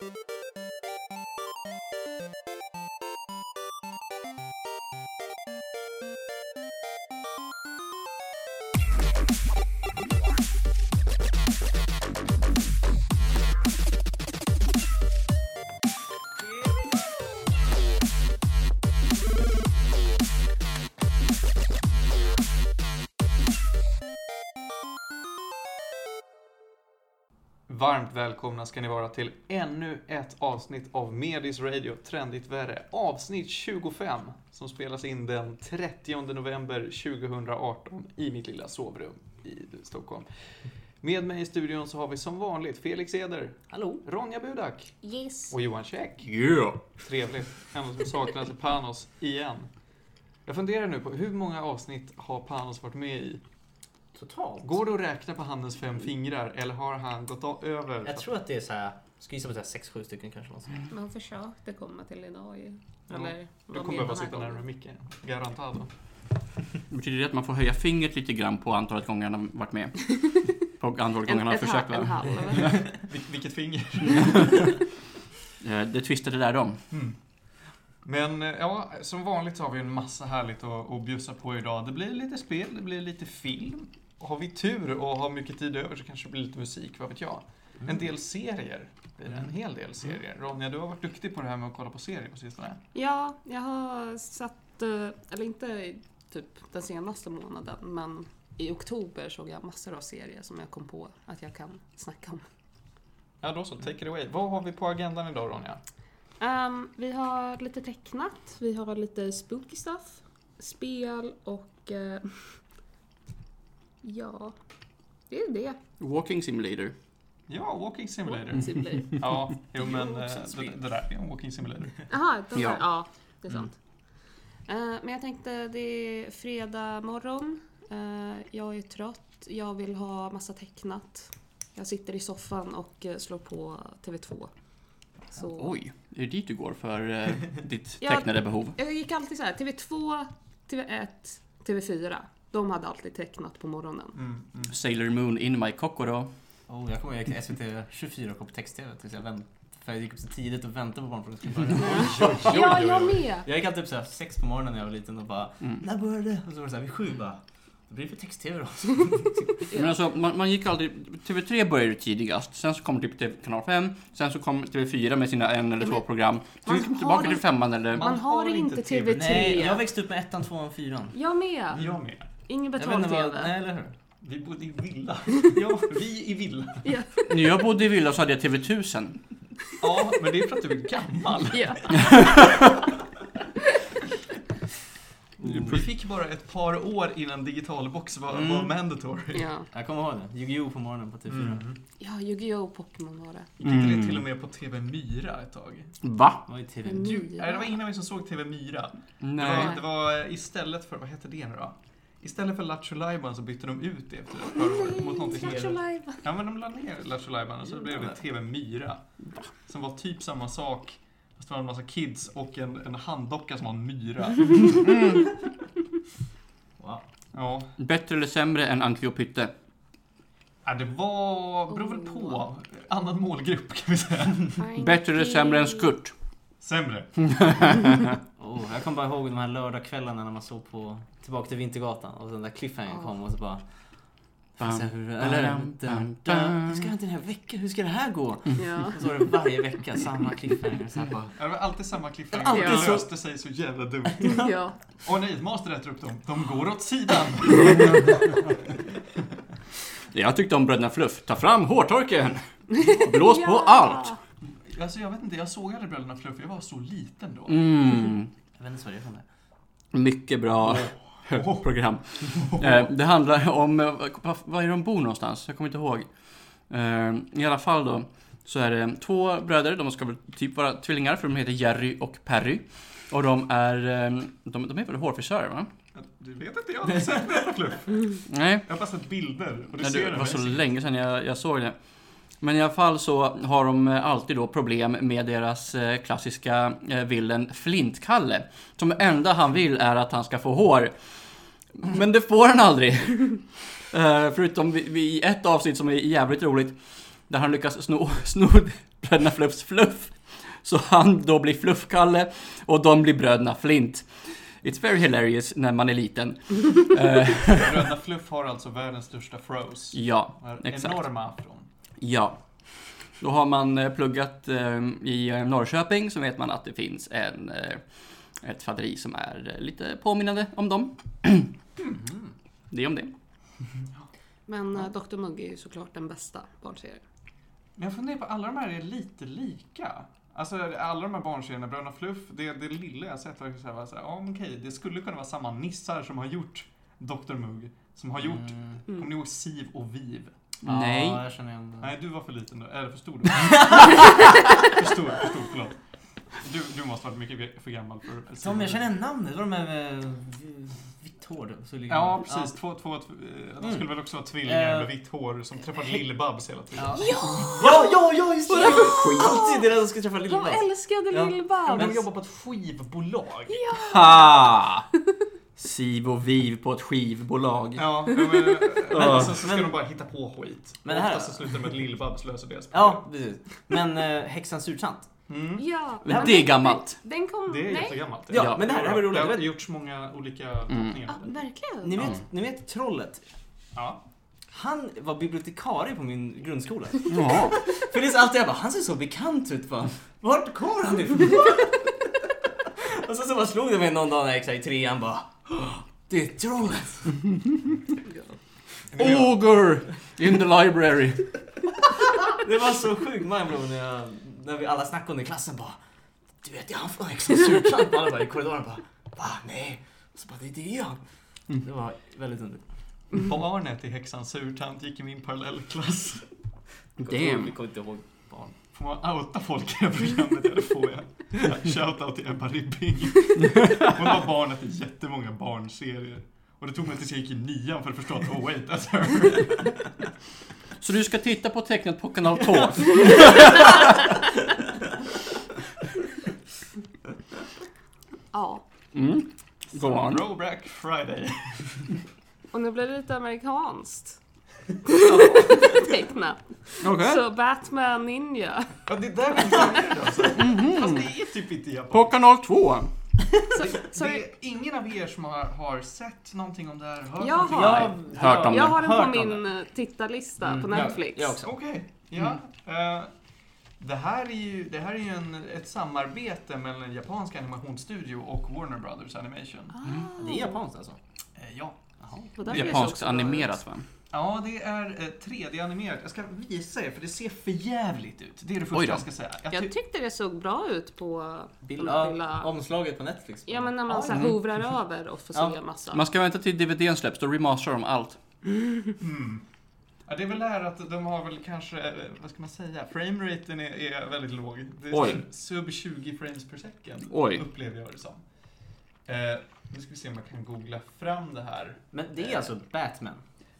Música välkomna ska ni vara till ännu ett avsnitt av Medis Radio Trendigt Värre. Avsnitt 25 som spelas in den 30 november 2018 i mitt lilla sovrum i Stockholm. Med mig i studion så har vi som vanligt Felix Eder, Hallå? Ronja Budak Yes. och Johan Käck. Yeah! Trevligt. Ändå som saknas Panos igen. Jag funderar nu på hur många avsnitt har Panos varit med i? Totalt? Går det att räkna på handens fem fingrar eller har han gått över? Jag tror att det är så här, ska gissa på 6-7 stycken kanske. Något sånt. Man försökte komma till idag ju. Ja. Eller, Du kommer behöva sitta närmare micken. Garantado. Betyder det att man får höja fingret lite grann på antalet gånger han har varit med? På antalet gånger han har försökt halv, en halv. Vil- vilket finger. Eh, Det twistade där de. Men eh, ja, som vanligt så har vi en massa härligt att, att bjussa på idag. Det blir lite spel, det blir lite film. Och har vi tur och har mycket tid över så kanske det blir lite musik, vad vet jag. En del serier. Det är en hel del serier. Ronja, du har varit duktig på det här med att kolla på serier på sistone. Ja, jag har satt, eh, eller inte typ den senaste månaden, men i oktober såg jag massor av serier som jag kom på att jag kan snacka om. Ja, då så. Take it away. Vad har vi på agendan idag, Ronja? Ehm, vi har lite tecknat, vi har lite spooky stuff, spel och eh, ja, det är det. Walking Simulator. Ja, Walking Simulator. Mm. Simulator. Ja, jo Det är men eh, det, det där är en Walking Simulator. Jaha, de Ja. ja. det är Mm. sant. Eh, men jag tänkte, det är fredag morgon. Eh, jag är trött. Jag vill ha massa tecknat. Jag sitter i soffan och slår på TV2. Så Oj, är det dit du går för eh, ditt tecknade behov? Jag gick alltid så här, TV2, TV1, TV4. De hade alltid tecknat på morgonen. Mm, mm. Sailor Moon in my Kokoro. Oh, jag kommer ihåg SVT 24 kom på text-tv tills jag vänt, för jag gick upp så tidigt och väntade på barnprogrammet skulle börja. Ja, jag med! Jag gick alltid upp så här sex på morgonen när jag var liten och bara Mm. När började det? Och så var det så här vid sju bara Då blir det för text-tv då. Men alltså, man, man gick aldrig... TV3 började tidigast, sen så kom typ TV kanal 5, sen så kom TV4 med sina en eller två program. Så man gick tillbaka till inte- femman eller... Man har inte TV3. Nej, jag växte upp med ettan, tvåan, fyran. Jag med! Jag med. Ingen vad, betal-TV. nej eller hur? Vi bodde i villa. Ja, vi i villa. Ja. När jag bodde i villa så hade jag TV1000. Ja, men det är för att du är gammal. Ja. Vi fick bara ett par år innan digitalbox var, Mm. var mandatory. ja. Jag kommer ihåg det. Yu-Gi-Oh på morgonen på TV4. Mm. Ja, Yu-Gi-Oh! Pokémon var det. Gick Mm. det till och med på TV Myra ett tag? Va? Det var ju TV. Men Du, Myra. nej, det var ingen av er som såg TV Myra. Det Nej. var, det var eh, istället för, vad hette det nu då? Istället för Lattjo så bytte de ut det efter ett par år mot någonting. Lajban. Ja men de la ner Lattjo och så blev det TV Myra. Som var typ samma sak. Fast det var en massa kids och en, en handdocka som var en myra. Wow. Ja. Bättre eller sämre än Anki och Pytte? ja, det var... beror väl på. Annan målgrupp kan vi säga. Bättre eller sämre än Skurt? Sämre. Oh, jag kommer bara ihåg de här lördagskvällarna när man såg på Tillbaka till Vintergatan och den där cliffhangern Ja. kom och så bara Bam, hur, eller, bam, bam, hur ska den här veckan? Hur ska det här gå? Ja. Och så var det varje vecka samma cliffhanger. Så här bara, Ja, Det var alltid samma cliffhanger. Alltid Det så. löste sig så jävla dumt. ja. Åh nej, Master äter upp dem. De går åt sidan. Jag tyckte om Bröderna Fluff. Ta fram hårtorken! Blås på Ja. allt! Alltså jag vet inte, jag såg aldrig Bröderna Fluff. Jag var så liten då. Mm. jag vet inte vad det är från det. Mycket bra program. Eh, det handlar om, eh, var är de bor någonstans? Jag kommer inte ihåg. Eh, I alla fall då, så är det två bröder, de ska väl typ vara tvillingar för de heter Jerry och Perry. Och de är, de, de är väl hårfrisörer va? Du vet inte, jag har inte sett Bröderna Fluff. Nej, Jag har bara sett bilder. Och du Nej, ser det det var så länge sedan jag, jag såg det. Men i alla fall så har de eh, alltid då problem med deras eh, klassiska eh, villen Flintkalle. Som enda han vill är att han ska få hår. Men det får han aldrig. Förutom i ett avsnitt som är jävligt roligt. Där han lyckas sno, sno bröderna Fluffs fluff. Så han då blir Fluffkalle och de blir bröderna Flint. It's very hilarious när man är liten. Bröderna Fluff har alltså världens största froze. ja, exakt. Enorma afron. Ja. Då har man eh, pluggat eh, i eh, Norrköping så vet man att det finns en, ett faderi som är lite påminnande om dem. Det är om det. Men eh, Dr Mugg är ju såklart den bästa barnserien. Men jag funderar på, alla de här är lite lika. Alltså alla de här barnserierna, Bröderna Fluff, det, det lilla jag sett var så här, så här, ja okej, det skulle kunna vara samma nissar som har gjort Dr Mugg, som har gjort, Mm. kommer ni ihåg Siv och Viv? Nej. Ja, jag känner igen. Nej, du var för liten då, eller för stor då. för stor, för stor, förlåt. Du, du måste varit mycket för gammal för Tom, jag känner namnet. Det var de med eh, vitt hår. Så Ja, de- precis. Två, två, två, de Mm. skulle väl också vara tvillingar Eh, med vitt hår som träffade Lill-Babs hela tiden. Ja, ja, ja, ja just det! Alltid det där de ska träffa Jag Lill-Babs. älskade Ja. Lill-Babs! De jobbar på ett skivbolag. Ha! Siv och Viv på ett skivbolag. Ja, men, men Ja. så, så ska Men- de bara hitta på skit. Men det här- Oftast så slutar det med att Lill-Babs löser deras Ja, problem. precis. Men eh, häxan Surtant. Mm. Ja, Men men det är gammalt. Den, kom... Det är nej. jättegammalt. Ja, Ja. men det här, det här var roligt. Det Jag har gjorts många olika Mm. Ja, verkligen. Ni vet, Ja. ni vet Trollet? Ja. Han var bibliotekarie på min grundskola. Ja. För det är så alltid jag bara, han ser så bekant ut bara. Vart kommer han ifrån? Och så, så bara slog det mig någon dag när jag gick i trean bara. "Åh, Det är trollet! Ogre in the library. Det var så sjukt mindblown när, jag, när vi alla snackade om det i klassen bara. Du vet, är han från Häxans surkant? Alla bara i korridoren bara. Va? Nej. Och så bara, det, det är han. Det var väldigt underligt. Barnet i Häxans surtant gick i min parallellklass. Damn. Vi kommer inte ihåg barn. Får man outa folk i det här programmet? Ja, det får jag. Shoutout till Ebba Ribbing. Hon var barnet i jättemånga barnserier. Och det tog mig tills jag gick i nian för att förstå att oh wait, that's her. Så du ska titta på tecknet på kanal 2? Ja. Mm. Go on. Throwback Friday. Och nu blir det lite amerikanskt. Tecknat. Okej. Så Batman Ninja. Ja, det där var inte alltså. Fast det är typ inte japanskt. På kanal 2? Så, så det är ingen av er som har, har sett någonting om det här? Hört Jag någonting? har. Hört om jag det. har den Hört på om min eh, tittarlista Mm, på Netflix. jag också. Okej, ja. Eh, det här är ju, det här är ju en, ett samarbete mellan en japansk animationsstudio och Warner Brothers Animation. Ah. Det är japanskt alltså? Eh, ja. Det Japanskt animerat va? Ja, det är eh, 3D-animerat. Jag ska visa er, för det ser för jävligt ut. Det är det första jag ska säga. Jag Jag ty- tyckte det såg bra ut på ja, lilla... omslaget på Netflix. Ja men när man så här Mm. hovrar över och får Ja. se massa. Man ska vänta till DVDn släpps, då remasterar de allt. mm. ja, det är väl det här att de har väl kanske, eh, vad ska man säga, frameraten är, är väldigt låg. Det är Oj. här sub 20 frames per second, Oj. upplever jag det som. Eh, nu ska vi se om jag kan googla fram det här. Men det är alltså Batman?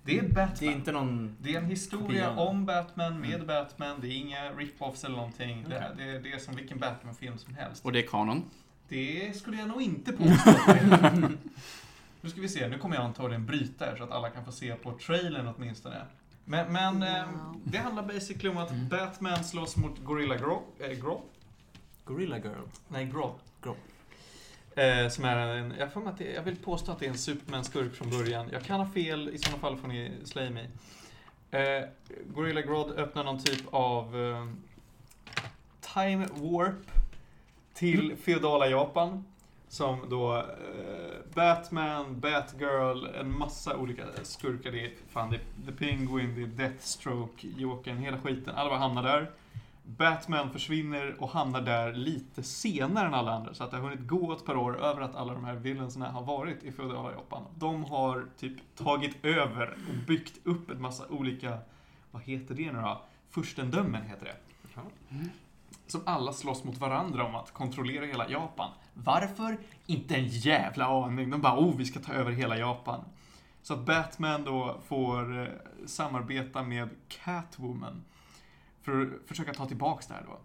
Det är Batman. Det är inte någon... Det är en historia Kopian. om Batman, med Mm. Batman. Det är inga rip-offs eller någonting. Det, är, det, är, det är som vilken Batman-film som helst. Och det är kanon. Det skulle jag nog inte påstå. nu ska vi se, nu kommer jag antagligen bryta er så att alla kan få se på trailern åtminstone. Men, men eh, Wow. det handlar basically om att Mm. Batman slåss mot Gorilla Grodd. Eh, Grodd? Gorilla Girl. Nej, Grodd. Grodd. Eh, som är en, jag, får att det, jag vill påstå att det är en Superman-skurk från början. Jag kan ha fel, i sådana fall får ni slay mig. Eh, Gorilla Grodd öppnar någon typ av eh, time warp till feodala Japan. Som då eh, Batman, Batgirl, en massa olika skurkar. Det är, fan, det är The Penguin, det är Deathstroke, Jokern, hela skiten. Alla bara hamnar där. Batman försvinner och hamnar där lite senare än alla andra. Så att det har hunnit gå ett par år över att alla de här villainsarna har varit i feodala Japan. De har typ tagit över och byggt upp en massa olika, vad heter det nu då? Furstendömen heter det. Som alla slåss mot varandra om att kontrollera hela Japan. Varför? Inte en jävla aning. De bara, oh, vi ska ta över hela Japan. Så att Batman då får eh, samarbeta med Catwoman för att försöka ta tillbaks det här då.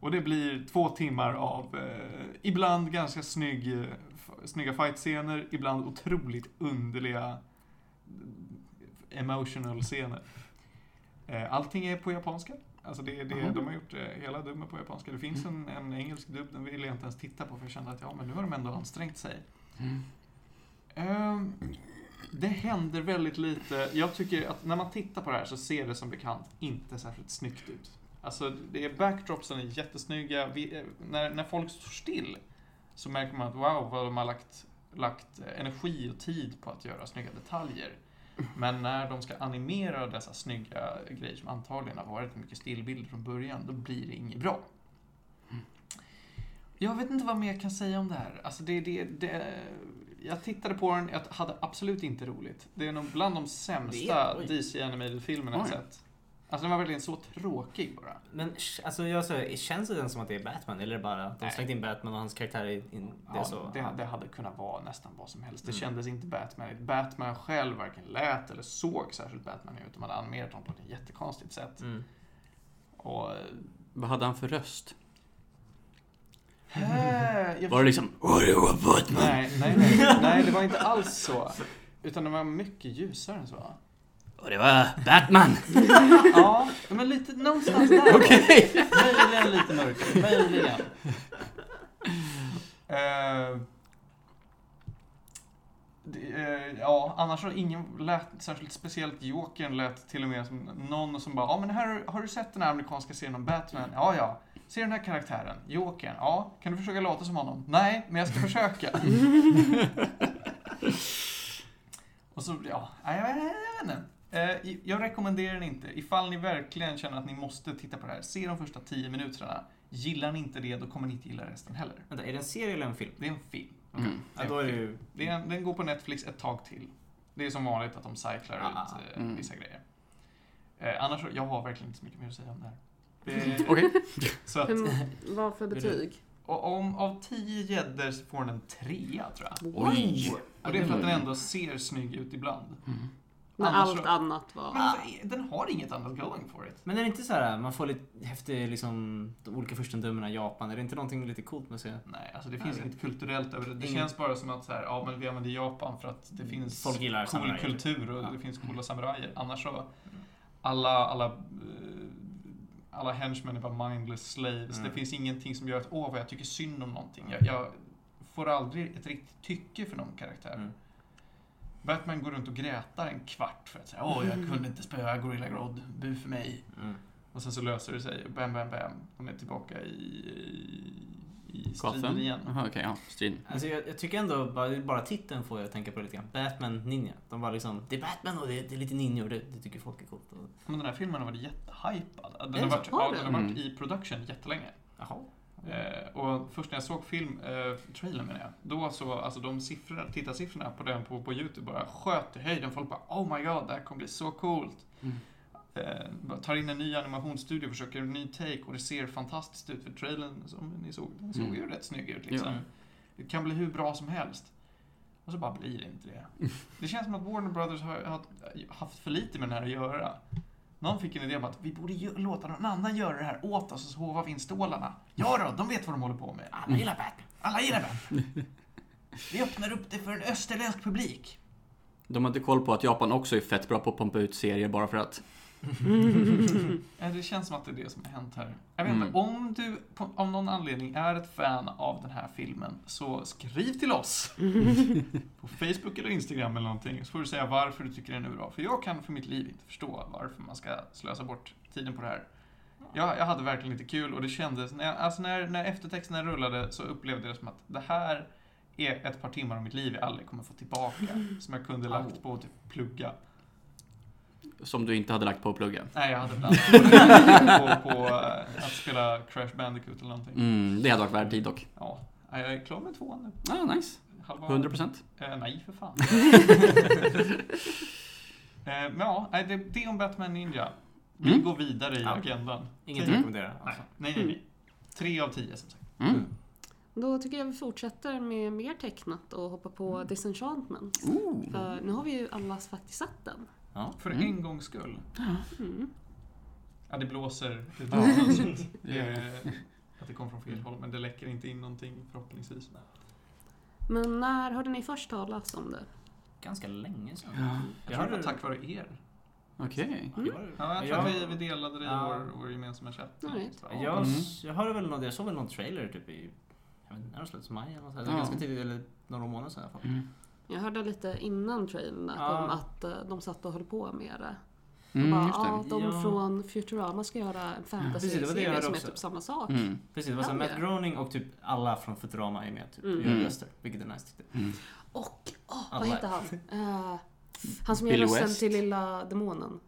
Och det blir två timmar av eh, ibland ganska snygg, eh, snygga fightscener, ibland otroligt underliga eh, emotional scener. Eh, allting är på japanska. Alltså det, det, de har gjort eh, hela dubben på japanska. Det finns en, en engelsk dubb, den vill jag inte ens titta på för jag kände att ja, men nu har de ändå ansträngt sig. Mm. Ehm, det händer väldigt lite. Jag tycker att när man tittar på det här så ser det som bekant inte särskilt snyggt ut. Alltså, det är backdropsen är jättesnygga. Vi, eh, när, när folk står still så märker man att wow, vad de har lagt, lagt energi och tid på att göra snygga detaljer. Men när de ska animera dessa snygga grejer som antagligen har varit mycket stillbilder från början, då blir det inget bra. Jag vet inte vad mer jag kan säga om det här. Alltså det, det, det, jag tittade på den, jag hade absolut inte roligt. Det är nog bland de sämsta. DC Animated-filmerna jag sett. Alltså den var verkligen så tråkig bara. Men alltså, jag säger, känns det den som att det är Batman? Eller är det bara att de slängt in Batman och hans karaktär i in, det Ja, så? det, det hade kunnat vara nästan vad som helst. Det Mm. kändes inte Batman. Batman själv varken lät eller såg särskilt Batman ut. De hade animerat honom på ett jättekonstigt sätt. Mm. Och, Vad hade han för röst? Äh, Var det liksom? Nej, nej, nej, nej, det var inte alls så. Utan det var mycket ljusare än så. Och det var Batman! Ja, men lite någonstans där. Okej! Möjligen lite mörkare, möjligen. Eh, ja, annars har ingen lät särskilt speciellt. Jokern lät till och med som någon som bara, ja men här, har du sett den här amerikanska serien om Batman? Ja, ja. Ser den här karaktären? Jokern? Ja. Kan du försöka låta som honom? Nej, men jag ska försöka. Och så, ja, nej, jag vet jag vet inte. Eh, Jag rekommenderar den inte. Ifall ni verkligen känner att ni måste titta på det här, se de första tio minuterna. Gillar ni inte det, då kommer ni inte gilla resten heller. Vänta, är det en serie eller en film? Det är en film. Mm. Ja, då är det ju... Det är en, den går på Netflix ett tag till. Det är som vanligt att de cyklar Ah, ut eh, mm. vissa grejer. Eh, annars, jag har verkligen inte så mycket mer att säga om det här. Okej. så att, Hur- Vad för betyg? och om, av tio gäddor så får den en trea, tror jag. Oj! Och det är för att den ändå ser snygg ut ibland. Mm. När Annars allt så- annat var... Men alltså, den har inget annat going for it. Men är det inte så här, man får lite häftig, liksom, de olika furstendömena i Japan, är det inte någonting lite coolt med att se? Nej, alltså det finns Nej. inget kulturellt över det. Det Ingen- känns bara som att så här, ja men vi använder Japan för att det finns Folk gillar cool samurajer. kultur och Ja. det finns coola samurajer. Annars så, alla, alla, eh, alla henchmen är bara mindless slaves. Mm. Det finns ingenting som gör att, åh vad jag tycker synd om någonting. Jag, jag får aldrig ett riktigt tycke för någon karaktär. Mm. Batman går runt och grätar en kvart för att säga, åh jag kunde inte spöa Gorilla Grodd, bu för mig. Mm. Och sen så löser det sig, bam, bam, bam. De är tillbaka i, i, i striden igen. Jaha, okej, ja. Striden. Alltså jag, jag tycker ändå, bara, bara titeln får jag att tänka på lite grann. Batman Ninja. De var liksom, det är Batman och det, är- det är lite ninjor, det, det tycker folk är coolt. Och, Men den här filmen har varit jättehypad. Den har varit, ja, den har varit i production jättelänge. jaha. Eh, och först när jag såg film, eh, trailern menar jag, då så, alltså de siffrorna, tittarsiffrorna på den på, på YouTube bara sköt i höjden. Folk bara oh my god, det här kommer bli så coolt. Mm. Eh, tar in en ny animationsstudio, försöker en ny take och det ser fantastiskt ut för trailern som ni såg, den såg Mm. ju rätt snygg ut liksom. Ja. Det kan bli hur bra som helst. Och så bara blir det inte det. Det känns som att Warner Brothers har, har haft för lite med den här att göra. Någon fick en idé om att vi borde låta någon annan göra det här åt oss och så hovar vi in stålarna. Ja då, de vet vad de håller på med. Alla gillar Batman. Alla gillar Batman. Vi öppnar upp det för en österländsk publik. De har inte koll på att Japan också är fett bra på att pumpa ut serier bara för att. Eh, Det känns som att det är det som har hänt här. Jag vet Mm. inte, om du på, av någon anledning är ett fan av den här filmen så skriv till oss. på Facebook eller Instagram eller någonting. Så får du säga varför du tycker den är bra. För jag kan för mitt liv inte förstå varför man ska slösa bort tiden på det här. Jag, jag hade verkligen lite kul och det kändes, när, jag, alltså när, när eftertexterna rullade så upplevde jag det som att det här är ett par timmar av mitt liv jag aldrig kommer få tillbaka. Som jag kunde lagt på att typ plugga. Som du inte hade lagt på att plugga. Nej, jag hade bland på, på eh, att spela Crash Bandicoot eller någonting. Mm, det hade varit värd tid dock. Ja, jag är klar med tvåan nu. Ah, nice. Halva... 100%. Eh, nej, för fan. eh, men ja, det, det om Batman Ninja. Vi Mm. går vidare i Ja. agendan. Inget att rekommendera. Nej, Alltså. nej, nej, nej. Tre av tio som sagt. Mm. Då tycker jag vi fortsätter med mer tecknat och hoppar på Disenchantment. Ooh. För nu har vi ju alla faktiskt sett den. Ja. För Mm. en gångs skull. Mm. Ja, det blåser. Det. Det är, att det kom från fel håll, men det läcker inte in någonting förhoppningsvis. Men när hörde ni först talas om det? Ganska länge sedan. Ja. Jag tror det var hörde- tack vare er. Okej. Mm. Ja, jag tror att vi, vi delade det i Ja. vår, vår gemensamma chatt. Right. Jag, Mm. jag hörde väl någon, jag såg väl någon trailer typ i, jag vet inte, när det slutet maj eller något sånt. Ja. Ganska tidigt, eller några månader sedan i alla fall. Mm. Jag hörde lite innan trailern Ja. om att de satt och höll på med det. Mm, bara, ja, det. de Ja. från Futurama ska göra en fantasy-serie hörde som är också. typ samma sak. Mm. Precis, det var så Ja, Matt ja. Groening och typ alla från Futurama är med typ, Mm. och gör Mm. röster, vilket är nice tyckte. Mm. Och, Alla. vad heter han? Eh, han som gör Billy rösten West. till lilla demonen.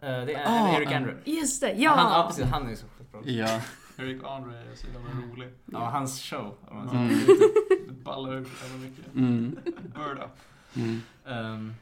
Eh, det är Ah, Eric um, Andre. Just det, ja! Han, ja precis, han är så sjukt bra. Ja. Eric Andre är så jävla rolig. Ja, hans show. om man Mm. säger. Ballar ur så mycket. Mm. Bird up. Mm. Ehm,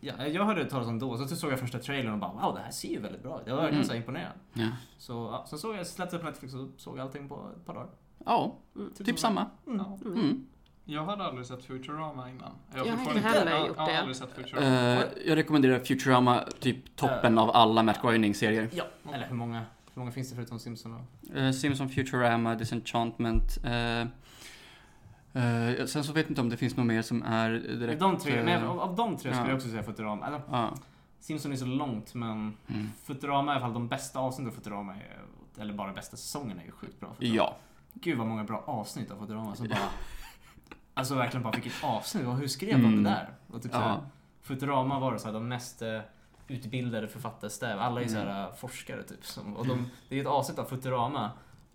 ja, jag hörde talas om då, så såg jag första trailern och bara wow, det här ser ju väldigt bra ut. Jag var verkligen Mm. så imponerad. Ja. Så ja, sen såg jag, släppte på Netflix och såg allting på ett par dagar. Ja, Mm. typ samma. Mm. Ja. Mm. Jag hade aldrig sett Futurama innan. Jag har fortfarande inte heller jag, gjort jag har det. aldrig sett Futurama. Eh, jag rekommenderar Futurama, typ toppen av alla Matt Groening-serier. Ja, eller hur många, hur många finns det förutom Simpson? Och... Uh, Simpson Futurama, Disenchantment. eh, eh, sen så vet jag inte om det finns något mer som är direkt... De tre, eh, men av, av de tre skulle ja. jag också säga Futurama. Alltså, ja. Simpson är så långt, men Mm. Futurama i alla fall, de bästa avsnitten av Futurama är, eller bara bästa säsongen är ju sjukt bra. Futurama. ja. Gud vad många bra avsnitt av Futurama som bara... Alltså verkligen bara, vilket avsnitt, hur skrev de Mm. det där? Och typ ja. Futurama var det så här, de mest eh, utbildade författarstäv. Alla är Mm. här, eh, forskare typ. Som, och de, det är ett avsnitt av Futurama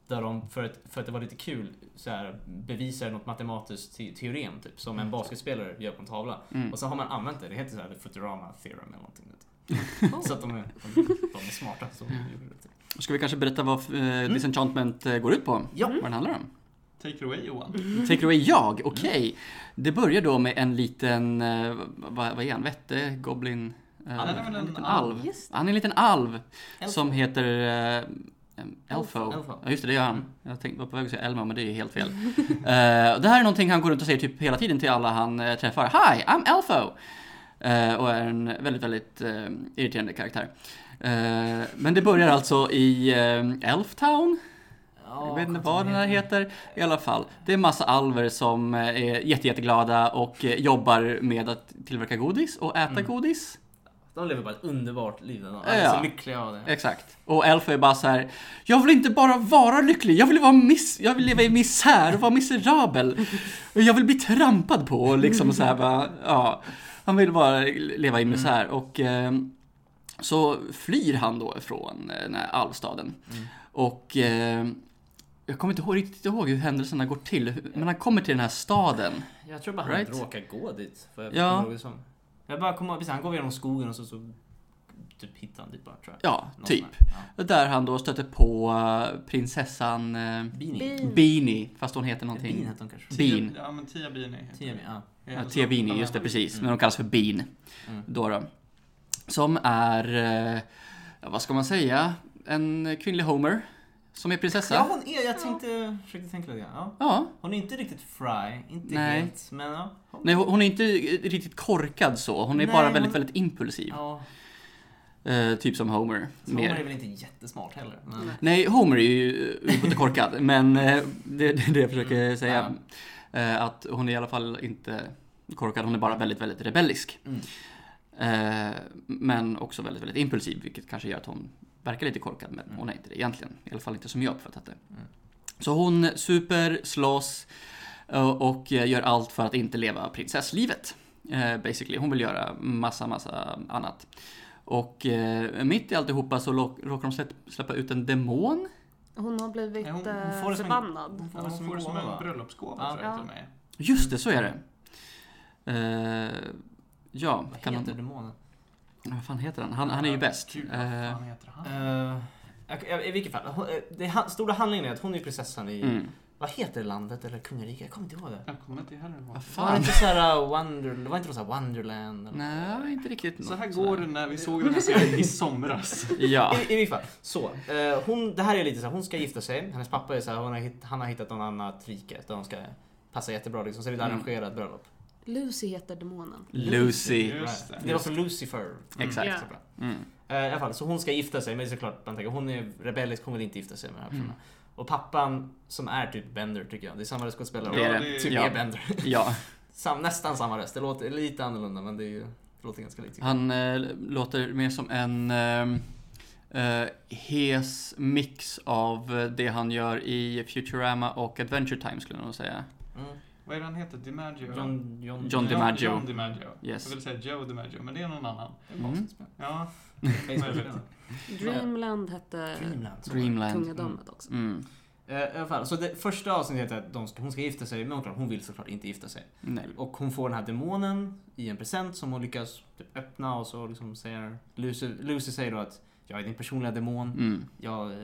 där de, för att, för att det var lite kul, så här, bevisar något matematiskt te teorem typ. Som en basketspelare gör på en tavla. Mm. Och så har man använt det, det heter så här, the Futurama theorem eller någonting. Oh. Så att de är, de, de är smarta. Så. Typ. Ska vi kanske berätta vad uh, Disenchantment eh, går ut på? Ja. Vad den handlar om? Take it away Johan. Take it away jag, okej. Det börjar då med en liten, eh, vad, vad är han, vätte, goblin? eh, Han är väl en liten alv. alv. Han är en liten alv Elfo. som heter uh, Elfo. Elfo. Ja just det, det gör han. Jag tänkte, var på väg att säga Elmo, men det är helt fel. Eh, det här är någonting han går runt och säger typ hela tiden till alla han eh, träffar. Hi, I'm Elfo! Eh, och är en väldigt, väldigt irriterande karaktär. Men det börjar alltså i uh, Elftown. Ja, Jag vet inte vad den här heter. I alla fall, det är massa alver som är jätte, jätteglada och jobbar med att tillverka godis och äta Mm. godis. De lever bara ett underbart liv. De Ja. är så lyckliga av det. Exakt. Och Elf är bara så här. Jag vill inte bara vara lycklig, jag vill, vara miss jag vill leva i misär och vara miserabel. Och jag vill bli trampad på och liksom så här bara, ja. Han vill bara leva i misär och eh, så flyr han då från eh, den här alvstaden. Mm. Och eh, jag kommer inte ihåg, riktigt ihåg hur händelserna går till, men han kommer till den här staden. Jag tror bara Right. han råkar gå dit. För jag Ja. det som. Jag bara kommer ihåg, precis, han går genom skogen och så, så typ hittar han dit bara tror jag. Ja, Någon typ. här. Där han då stöter på eh, prinsessan eh, Ja. Beanie. Bean. Beanie, fast hon heter Bean någonting. hette hon kanske. Bean. Ja men Tia Beanie heter Tia. Bean, ja. Ja, Tia Beanie, just det, precis. Mm. Men de kallas för Bean. Mm. Då då. Som är, eh, ja, vad ska man säga, en kvinnlig Homer. Som är prinsessa. Ja, hon är, jag tänkte, försökte tänka lite grann. Ja. Ja. Hon är inte riktigt fry, inte Nej. helt, men ja. Hon, Nej, hon är inte riktigt korkad så. Hon är Nej, bara väldigt, hon- väldigt impulsiv. Ja, Eh, typ som Homer. så hon är väl inte jättesmart heller. Men, Nej, Homer är ju inte korkad, men eh, det, det är det jag försöker säga. Eh, Att hon är i alla fall inte korkad, hon är bara väldigt, väldigt rebellisk. Mm. Eh, Men också väldigt, väldigt impulsiv, vilket kanske gör att hon verkar lite korkad, men Mm. hon är inte det egentligen. I alla fall inte som jag uppfattat det. Mm. Så hon super, slåss eh, och gör allt för att inte leva prinsesslivet. eh, Basically. Hon vill göra massa, massa annat. Och eh, mitt i alltihopa så råkar de släpp, släppa ut en demon. Hon har blivit Nej, hon- hon får det som en- förbannad. hon får hon får det som en va? bröllopsgåva Ja. tror jag. Just det, så är det. Ja, Vad kan heter hon, demonen? Vad fan heter han? Han, han är ju bäst. Gud, vad Eh, fan heter han? Uh, I vilket fall, hon, eh, det stora handlingen är att hon är prinsessan i, mm. vad heter landet eller kungariket? Jag kommer inte ihåg det. Jag kommer inte heller ihåg. Vad Var det inte såhär Wonder, det var inte såhär Wonderland? Eller? Nej, inte riktigt. Så här går det när vi såg den här serien i somras. Ja. I, I vilket fall, så. eh, hon, det här är lite så här, hon ska gifta sig. Hennes pappa är så här, hon har han har hittat någon annat rike där de ska passa jättebra liksom. Så det är ett Mm. arrangerat bröllop. Lucy heter demonen. Lucy. Just det. Det var för Lucifer. Exakt. Ja. Så bra. Mm. Eh, I alla fall, så hon ska gifta sig, men såklart, man tänker, hon är rebellisk, hon vill inte gifta sig med den här personen. Mm. Och pappan, som är typ Bender tycker jag, det är samma skådespelare. Det är det. Typ Ja. är Bender. Ja. Sam, nästan samma röst, det låter lite annorlunda men det är ju, det låter ganska likt. Han eh, låter mer som en eh, hes mix av det han gör i Futurama och Adventure Time skulle jag nog säga. Mm. Vad är det han heter? DiMaggio? John, John, John DiMaggio. John DiMaggio. Yes. Jag vill säga Joe DiMaggio, men det är någon annan. Mm. Ja, Facebook. Dreamland hette Dreamland. kungadömet också. Mm. Eh, I alla fall, så det första avsnittet är att de ska, hon ska gifta sig, men hon vill såklart inte gifta sig. Nej. Och hon får den här demonen i en present som hon lyckas typ öppna och så liksom säger Lucy, Lucy säger då att jag är din personliga demon. Mm. Jag, eh,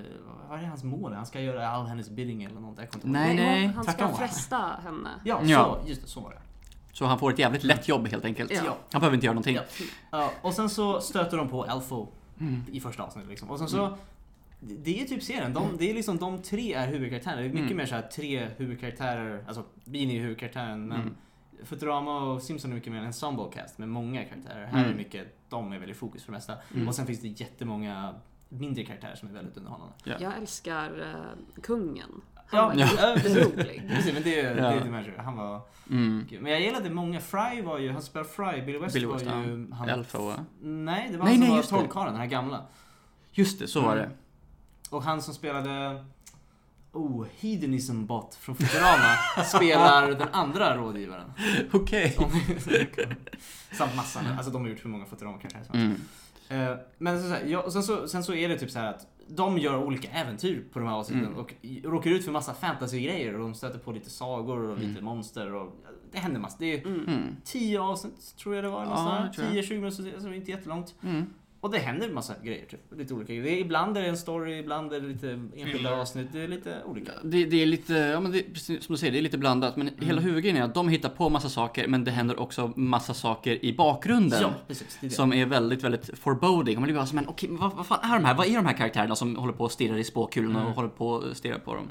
vad är hans mål? Han ska göra all hennes bidding eller något. Jag Nej, nej. Han ska fresta henne. Ja, Ja. Så, just det, så var det. Så han får ett jävligt lätt jobb helt enkelt. Ja. Han behöver inte göra någonting. Ja. Ja, och sen så stöter de på Elfo Mm. i första avsnittet liksom. Och sen så det är typ serien. De, det är liksom de tre är huvudkaraktärerna. Det är mycket Mm. mer så här tre huvudkaraktärer. Alltså Beanie är huvudkaraktären men Mm. Futurama och Simpson är mycket mer en ensemble cast med många karaktärer. Här är Mm. mycket, de är väl i fokus för det mesta. Mm. Och sen finns det jättemånga mindre karaktärer som är väldigt underhållande. Ja. Jag älskar eh, kungen. Han Ja, var ja. jätterolig. Precis, men det, är- det Ja. är DiMaggio. Han var Mm. Men jag gillade många. Fry var ju, han spelade Fry. Billy West Billy var West, ju... ja. Han, Elfo, va? Nej, det var Nej, han som nej, var det. trollkarlen, den här gamla. Just det, så var det. Mm. Och han som spelade... Oh, Hedonism Bot från Futurama spelar den andra rådgivaren. Okej. Samt massa, alltså de har gjort hur många Futurama-karaktärer som Mm. Eh, Men så, så, här, ja, och sen, så, sen så är det typ så här att de gör olika äventyr på de här avsnitten Mm. och råkar ut för massa fantasy-grejer och de stöter på lite sagor och lite Mm. monster och det händer massa. Det är Mm. 10 avsnitt tror jag det var. Ja, Ja, tror jag. 10-20 minuter, alltså inte jättelångt. Mm. Och det händer massa grejer, typ. Lite olika grejer. Ibland är det en story, ibland är det lite enskilda Filler. avsnitt. Det är lite olika. Det, det är lite, ja men det, precis som du säger, det är lite blandat. Men hela huvudgrejen är att de hittar på massa saker, men det händer också massa saker i bakgrunden. Ja, precis. Det är det. Som är väldigt, väldigt foreboding. Och man blir bara så, men okej, vad, vad fan är de här? Vad är de här karaktärerna som håller på och stirrar i spåkulorna Mm. och håller på och stirrar på dem?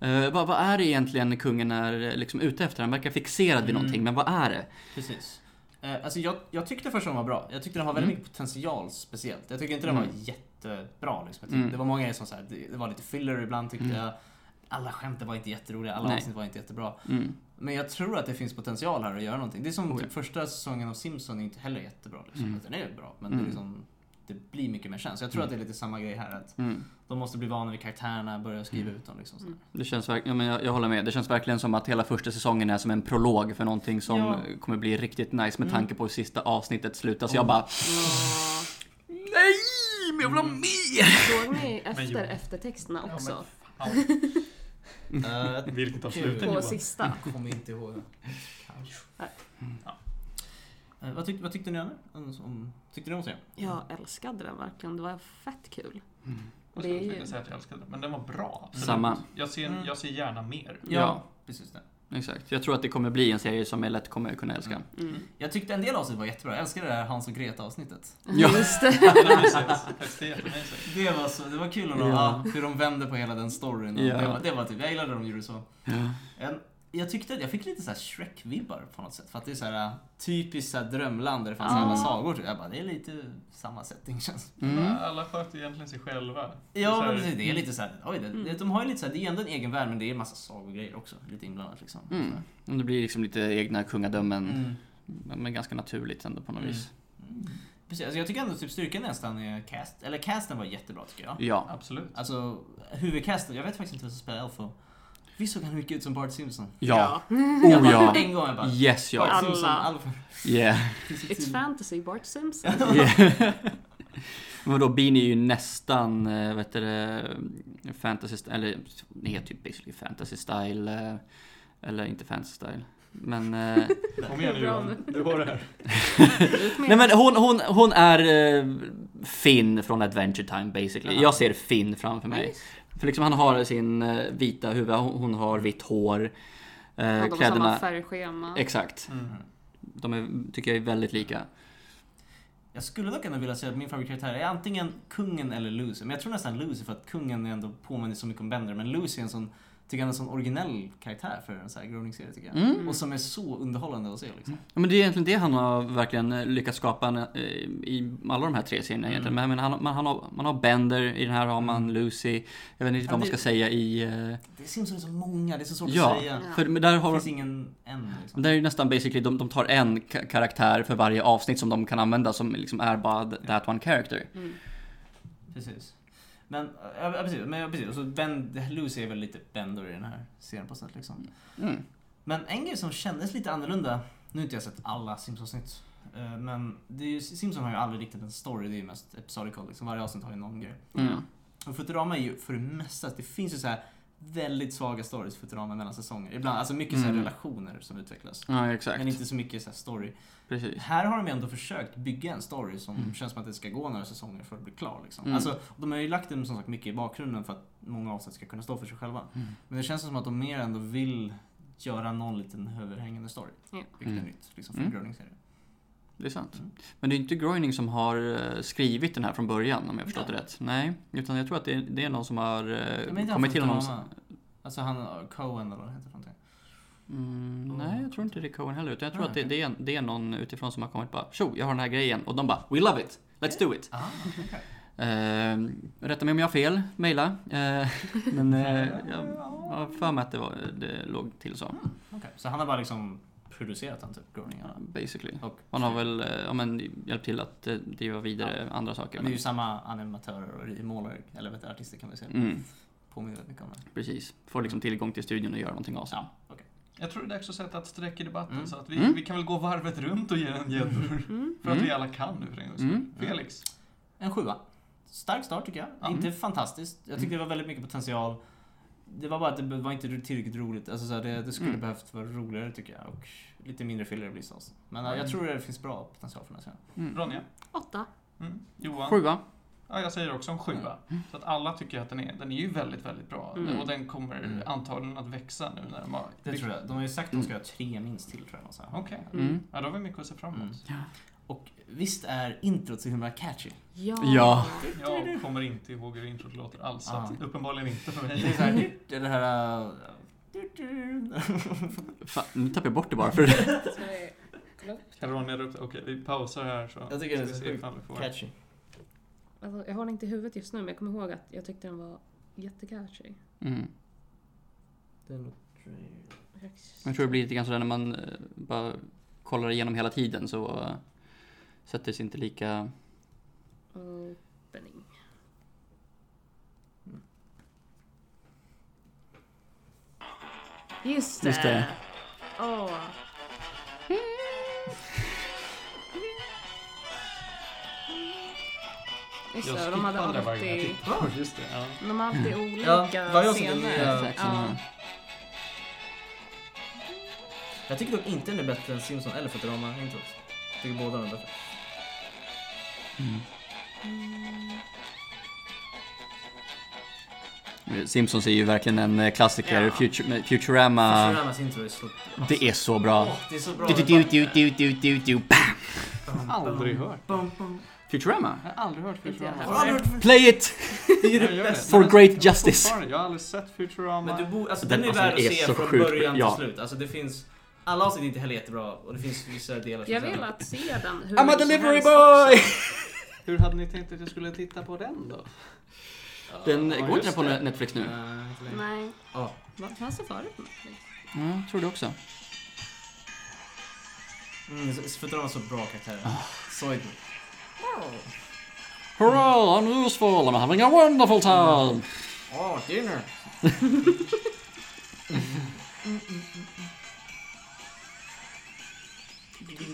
Mm. Eh, vad, vad är det egentligen kungen är liksom ute efter? Han verkar fixerad vid Mm. någonting, men vad är det? Precis. Eh, alltså jag, jag tyckte första den var bra. Jag tyckte den har väldigt Mm. mycket potential speciellt. Jag tycker inte den Mm. var jättebra. Liksom. Tyckte, Mm. Det var många som så här, det, det var lite filler ibland tyckte Mm. jag. Alla skämten var inte jätteroliga, alla Nej. avsnitt var inte jättebra. Mm. Men jag tror att det finns potential här att göra någonting. Det är som Oh, typ ja. första säsongen av Simpson är inte heller jättebra. Liksom. Mm. Den är bra, men det, Mm. är liksom, det blir mycket mer känsla. Jag tror Mm. att det är lite samma grej här. Att Mm. de måste bli vana vid karaktärerna, börja skriva Mm. ut dem. Liksom, så. Det känns verkligen, ja, men jag, jag håller med. Det känns verkligen som att hela första säsongen är som en prolog för någonting som Ja. kommer bli riktigt nice med Mm. tanke på hur sista avsnittet slutar. Så Oh. jag bara Ja. Nej! Men jag vill ha Mm. mer! Såg ni Men efter eftertexterna Ja, också? Uh, Vilket av sluten På sista. kommer inte ihåg. Nej. Ja. Eh, vad, tyck, vad tyckte ni? Om, tyckte ni om serien? Jag älskade den verkligen. Det var fett kul. Jag Det skulle ju- inte säga att jag älskade den, men den var bra. absolut. Samma. Jag ser, Mm. jag ser gärna mer. Ja. precis det. Exakt. Jag tror att det kommer bli en serie som jag lätt kommer kunna älska. Mm. Jag tyckte en del avsnitt var jättebra. Jag älskade det här Hans och Greta avsnittet. Ja. Just det. Det var, så, det var kul att Ja. hur de vände på hela den storyn. Ja. Det, var, det var typ, jag gillade att de gjorde så. Ja. En, jag tyckte att jag fick lite så här Shrek-vibbar på något sätt. För att det är så här typiskt så här drömland där det fanns Ja. alla sagor. Jag bara, det är lite samma setting känns Mm. Alla sköter egentligen sig själva. Ja, men precis. Det är lite så här, oj, det, Mm. de har ju lite så här, det är ändå en egen värld men det är en massa sagogrejer också. Lite inblandat liksom. Mm. Och Det blir liksom lite egna kungadömen. Mm. Men ganska naturligt ändå på något Mm. vis. Precis, alltså jag tycker ändå typ styrkan nästan är cast. Eller casten var jättebra tycker jag. Ja. Absolut. Alltså huvudcasten, jag vet faktiskt inte vem som spelar Elfo. Visst såg han mycket ut som Bart Simpson? Ja. Jag Oh ja. En gång jag bara, Yes ja. Bart Simpson, Alla. Alf. Yeah. It's fantasy, Bart Simpson. yeah. Men då Beanie är ju nästan, äh, vet du det, fantasy style, eller det heter ju basically fantasy style. eh, Eller inte fantasy style. Men... eh, Kom igen nu Johan. Du har det här. Nej men hon, hon, hon är eh, Finn från Adventure Time basically. Jag ser Finn framför mig. För liksom han har sin eh, vita huvud, hon, har vitt hår. Eh, Hade de samma kläderna, färgschema? exakt. Mm. De är, tycker jag är väldigt lika. Jag skulle dock ändå vilja säga att min favoritkaraktär är antingen kungen eller Lucy. Men jag tror nästan Lucy för att kungen är ändå påminner så mycket om Bender. Men Lucy är en sån tycker han är en sån originell karaktär för en sån här groaning-serie tycker jag. Mm. Och som är så underhållande att se liksom. Ja, men det är egentligen det han har verkligen eh, lyckats skapa eh, i alla de här tre serierna egentligen. Men, men han, man, han har, man har Bender, i den här har man Lucy. Jag vet inte Ja, vad man det- ska säga i... eh, Det Simpsons är så många, det är så svårt Ja, att säga. För där Det har finns ingen en liksom. Det är ju nästan basically, de, de tar en ka- karaktär för varje avsnitt som de kan använda som liksom är bara th- that one character. Mm. Precis. Men, ja, precis. Men, ja, precis. Och så ben, Lucy är väl lite Bender i den här serien på sätt liksom. Mm. Men en grej som kändes lite annorlunda, nu har inte jag sett alla Simpsons-nytt. eh, Men det är ju, Simpsons har ju aldrig riktigt en story, det är ju mest episodical. Liksom. Varje avsnitt har ju någon grej. Mm. Och Futurama är ju för det mesta, det finns ju så här väldigt svaga stories i Futurama mellan säsonger. Ibland, alltså mycket så här Mm. relationer som utvecklas. Ja, exakt. Men inte så mycket så här story. Precis. Här har de ändå försökt bygga en story som Mm. känns som att det ska gå några säsonger för att bli klar. Liksom. Mm. Alltså, de har ju lagt den som sagt mycket i bakgrunden för att många avsnitt ska kunna stå för sig själva. Mm. Men det känns som att de mer ändå vill göra någon liten överhängande story. Ja. Vilket Mm. är nytt liksom, för en Mm. Det är sant. Mm. Men det är inte Groening som har eh, skrivit den här från början om jag förstått det Nej. rätt. Nej, utan jag tror att det är, det är någon som har eh, inte han kommit till honom. Futurama? Alltså han, Cohen eller vad han heter för någonting. Mm, nej, jag tror inte det är Cohen heller. Utan jag tror Ah, att det, det, är, det är någon utifrån som har kommit bara Tjo, jag har den här grejen. Och de bara We love it! Let's do it! Ah, okej. Eh, rätta mig om jag har fel, mejla. Eh, men eh, jag har för mig att det, var, det låg till så. Okej, Så han har bara liksom producerat den typ, groaningarna? Basically. Och Han har väl eh, ja, men, hjälpt till att eh, driva vidare andra saker. det är ju samma animatörer och målare, eller vet du, artister kan vi säga. Mm, Påminner mycket om det. precis. Får liksom tillgång till studion och göra någonting av sig. Ja, okej. Jag tror det är dags att sätta ett streck i debatten Mm. så att vi, Mm. vi kan väl gå varvet runt och ge en gäddor. Mm. För att Mm. vi alla kan nu för en gångs skull. Mm. Felix. En sjua. Stark start tycker jag. Ja. Inte fantastiskt. Jag tycker det var väldigt mycket potential. Det var bara att det var inte tillräckligt roligt. Alltså, så här, det, det skulle Mm. behövt vara roligare tycker jag. Och lite mindre filler blir. Men äh, Mm. jag tror det finns bra potential för den här serien. Mm. Ronja? Åtta. Mm. Johan? Sjua. Ja, jag säger också en sjua. Så att alla tycker att den är, den är ju väldigt, väldigt bra. Mm. Och den kommer Mm. antagligen att växa nu när de har... Det tror jag. De har ju sagt att de ska göra tre minst till tror jag. Okej. Mm. Ja, då har vi mycket att se fram emot. Mm. Och visst är introt så himla catchy? Ja. Ja. Jag kommer inte ihåg hur introt låter alls, Ah. uppenbarligen inte för Det är mig. så här, det är det här... äh, Fan, nu tappade jag bort det bara för? Kan Ronja upp Okej, vi pausar här så Jag tycker det är ska så vi se sjukt ifall vi får... catchy. Alltså, jag har den inte i huvudet just nu men jag kommer ihåg att jag tyckte den var jättecatchy. mm. Låter... Jag tror det blir lite grann sådär när man eh, bara kollar igenom hela tiden så uh, sätter sig inte lika... Opening. Just det. Just det. Åh. Just Jag det, de hade varje alltid, tittade. Just det, ja. de hade alltid olika Ja, varje scener. Ja. Jag tycker dock inte den är bättre än Simpson eller Futurama-introt. Jag tycker båda är bättre. Mm. Simpsons är ju verkligen en eh, klassiker. Ja. Futur- med Futurama, Futuramas intro är så... det är så bra. Åh, det är så bra. Du, du, du, du, du, du, du, bam! Aldrig hört. Futurama? Jag har aldrig hört jag Futurama. Play it! Det är Jag det gör det. bästa. For great justice. Jag har aldrig sett Futurama. Men du bo, alltså, Den- den, är alltså, värd att se från sjukt- början ja. till slut. Alltså det finns... Alla avsnitt är inte heller jättebra och det finns vissa delar som Jag är vill att se den hur I'm a delivery boy! Hur hade ni tänkt att jag skulle titta på den då? Den Ja, går inte på det. Netflix nu? Nej, Ja. vad fanns det förut på Netflix? Ja, jag tror det också. Mm, Futurama har så bra karaktärer. Ah. Soydman. Hurra, I'm useful, I'm having a wonderful time! Åh, dinner!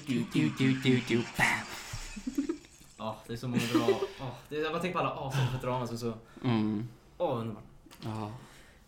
Du, du, du, du, du, bam! Ja, det är så många bra... Oh, det är, jag bara tänker på alla avsnitt är så... Mm. Åh, underbart. Ja.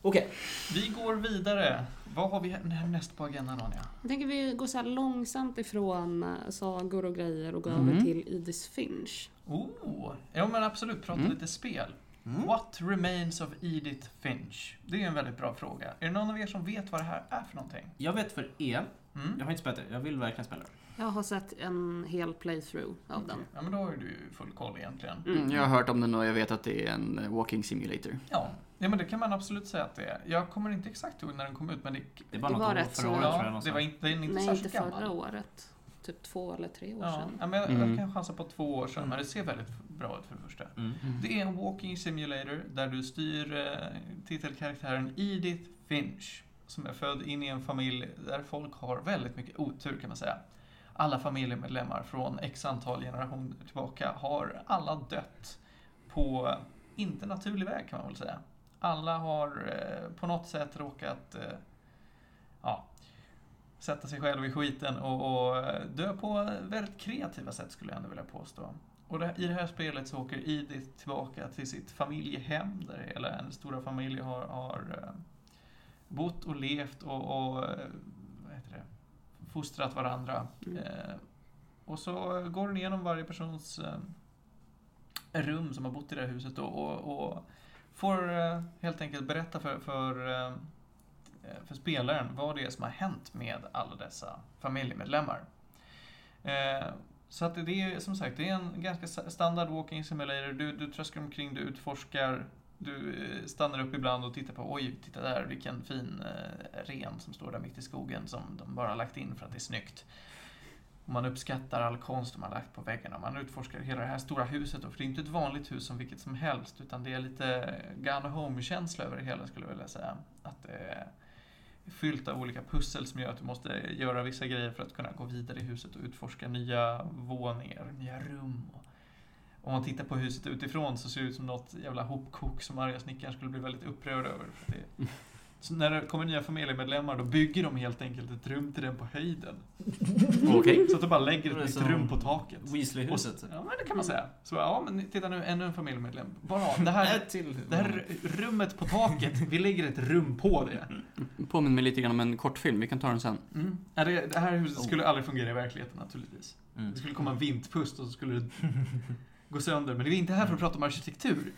Okej. Vi går vidare. Vad har vi härnäst på agendan Ronja? Jag tänker vi går så här långsamt ifrån eh, sagor och grejer och går Mm. över till Edith Finch. Oh, ja men absolut, prata Mm. lite spel. Mm. What remains of Edith Finch? Det är en väldigt bra fråga. Är det någon av er som vet vad det här är för någonting? Jag vet för er, Mm. jag har inte spelat det, jag vill verkligen spela det. Jag har sett en hel playthrough av den. Ja, men då har ju du full koll egentligen. Mm, jag har hört om den och jag vet att det är en walking simulator. Ja, ja men det kan man absolut säga att det är. Jag kommer inte exakt ihåg när den kom ut, men det, Det bara Det något var rätt förra året ja, det var inte, den är inte Nej, inte särskilt gammal. förra året. Typ två eller tre år Ja, sedan. ja, men jag, Mm. jag kan chansa på två år sedan, men det ser väldigt bra ut för det första. Mm. Det är en walking simulator där du styr eh, titelkaraktären Edith Finch som är född in i en familj där folk har väldigt mycket otur kan man säga. Alla familjemedlemmar från x antal generationer tillbaka har alla dött på inte naturlig väg kan man väl säga. Alla har eh, på något sätt råkat eh, ja, sätta sig själv i skiten och, och eh, dö på väldigt kreativa sätt skulle jag ändå vilja påstå. Och det, i det här spelet så åker Edith tillbaka till sitt familjehem där hela hennes stora familj har, har bott och levt och, och vad heter det, fostrat varandra. Mm. Eh, och så går hon igenom varje persons eh, rum som har bott i det här huset då, och, och får eh, helt enkelt berätta för, för, eh, för spelaren vad det är som har hänt med alla dessa familjemedlemmar. Eh, så att det är som sagt, det är en ganska standard walking simulator. Du, du tröskar omkring, du utforskar, du eh, stannar upp ibland och tittar på oj, titta där vilken fin eh, ren som står där mitt i skogen som de bara har lagt in för att det är snyggt. Och man uppskattar all konst man har lagt på väggarna. Man utforskar hela det här stora huset. Då, för det är inte ett vanligt hus som vilket som helst. Utan det är lite Gun Home-känsla över det hela skulle jag vilja säga. Att det är fyllt av olika pussel som gör att du måste göra vissa grejer för att kunna gå vidare i huset och utforska nya våningar, nya rum. Om man tittar på huset utifrån så ser det ut som något jävla hopkok som arga snickaren skulle bli väldigt upprörd över. För det, så när det kommer nya familjemedlemmar då bygger de helt enkelt ett rum till den på höjden. Okej. Så att de bara lägger ett nytt rum på taket. Weasley-huset. Ja, men det kan man säga. Så ja, men titta nu, ännu en familjemedlem. Bara, det här, till. det här rummet på taket, vi lägger ett rum på det. Påminner mig lite grann om en kortfilm, vi kan ta den sen. Mm. Ja, det, det här huset Oh. skulle aldrig fungera i verkligheten naturligtvis. Mm. Det skulle komma en vindpust och så skulle det gå sönder. Men vi är inte här för att prata om arkitektur.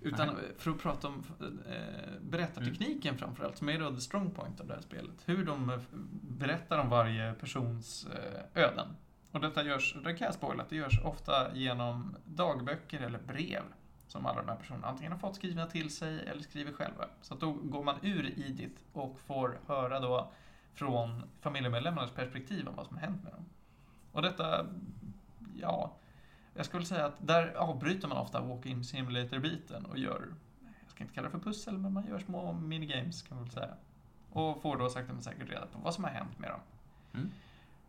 Utan Nej. för att prata om eh, berättartekniken framförallt, som är då the strong point av det här spelet. Hur de eh, berättar om varje persons eh, öden. Och detta görs, det kan jag spoila, det görs ofta genom dagböcker eller brev. Som alla de här personerna antingen har fått skrivna till sig eller skriver själva. Så då går man ur Edith och får höra då från familjemedlemmarnas perspektiv om vad som har hänt med dem. Och detta, ja, jag skulle säga att där avbryter man ofta walk-in simulator-biten och gör, jag ska inte kalla det för pussel, men man gör små minigames kan man väl säga. Och får då sakta men säkert reda på vad som har hänt med dem. Mm.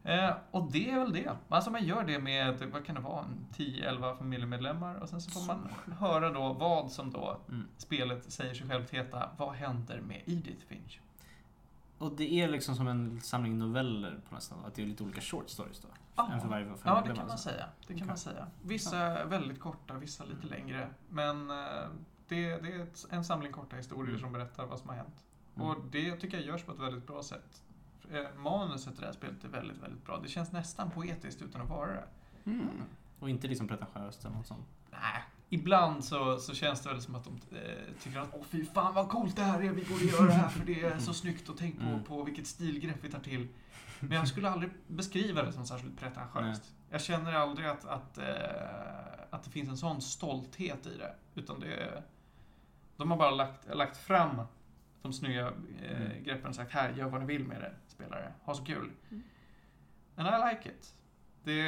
Eh, och det är väl det. Alltså man gör det med, vad kan det vara, en 10-11 familjemedlemmar och sen så får man höra då vad som då Mm. spelet säger sig självt heta, vad händer med Edith Finch? Och det är liksom som en samling noveller på nästan, att det är lite olika short stories då? Ja. En för varje Ja, det kan man alltså. säga. Det kan man säga. Vissa väldigt korta, vissa lite längre. Men eh, det, det är en samling korta historier Mm. som berättar vad som har hänt. Mm. Och det tycker jag görs på ett väldigt bra sätt. Eh, Manuset i det här spelet är väldigt, väldigt bra. Det känns nästan poetiskt utan att vara det. Mm. Och inte liksom pretentiöst eller något sånt. Nej, ibland så, så känns det väl som att de eh, tycker att åh fy fan vad coolt det här är, vi borde göra det här för det är så snyggt och tänk på, Mm. på vilket stilgrepp vi tar till. Men jag skulle aldrig beskriva det som särskilt pretentiöst. Jag känner aldrig att, att, eh, att det finns en sån stolthet i det. Utan det är, de har bara lagt, lagt fram de snygga eh, Mm. greppen och sagt här, gör vad ni vill med det, spelare. Ha så kul. Mm. And I like it. Det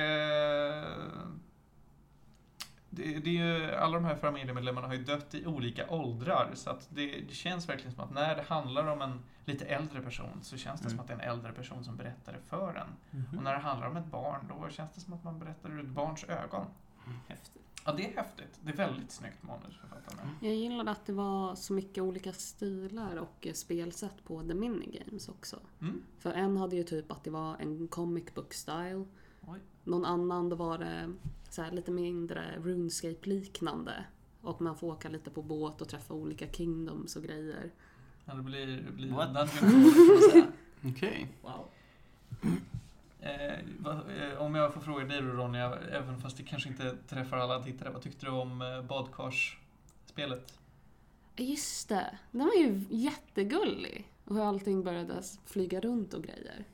det, det är ju, alla de här familjemedlemmarna har ju dött i olika åldrar så att det, det känns verkligen som att när det handlar om en lite äldre person så känns det Mm. som att det är en äldre person som berättar det för en. Mhm. Och när det handlar om ett barn då känns det som att man berättar ur ett barns ögon. Häftigt. Ja, det är häftigt. Det är väldigt snyggt manusförfattande. Jag gillade att det var så mycket olika stilar och eh, spelsätt på The Minigames också. Mm. För en hade ju typ att det var en comic book style. Oj. Någon annan då var det så här lite mindre RuneScape-liknande. Och man får åka lite på båt och träffa olika kingdoms och grejer. Ja, det blir, det blir What? Okej. Wow. Eh, vad, eh, om jag får fråga dig då Ronja, även fast det kanske inte träffar alla tittare, vad tyckte du om eh, badkarsspelet? spelet? Just det, den var ju jättegullig. Och hur allting började flyga runt och grejer.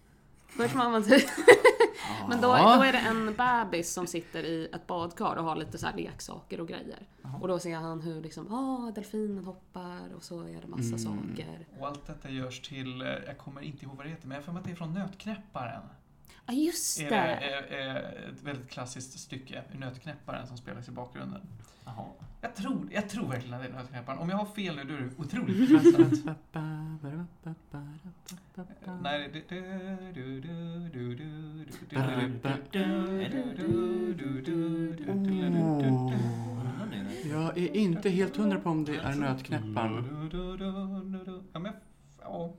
Först var man typ... Men då, då är det en bebis som sitter i ett badkar och har lite så här leksaker och grejer. Och då ser han hur liksom, ah, delfinen hoppar och så är det massa Mm. saker. Och allt detta görs till, eh, jag kommer inte ihåg vad det heter, men jag har för mig att det är från Nötknäpparen. Ja, just det. Är, det är ett väldigt klassiskt stycke, Nötknäpparen, som spelas i bakgrunden. Jaha. Jag tror, jag tror verkligen att det är Nötknäpparen. Om jag har fel nu, då är det otroligt förkastat. Nej, Jag är inte helt hundra på om det är Nötknäpparen. Ja, men... Ja.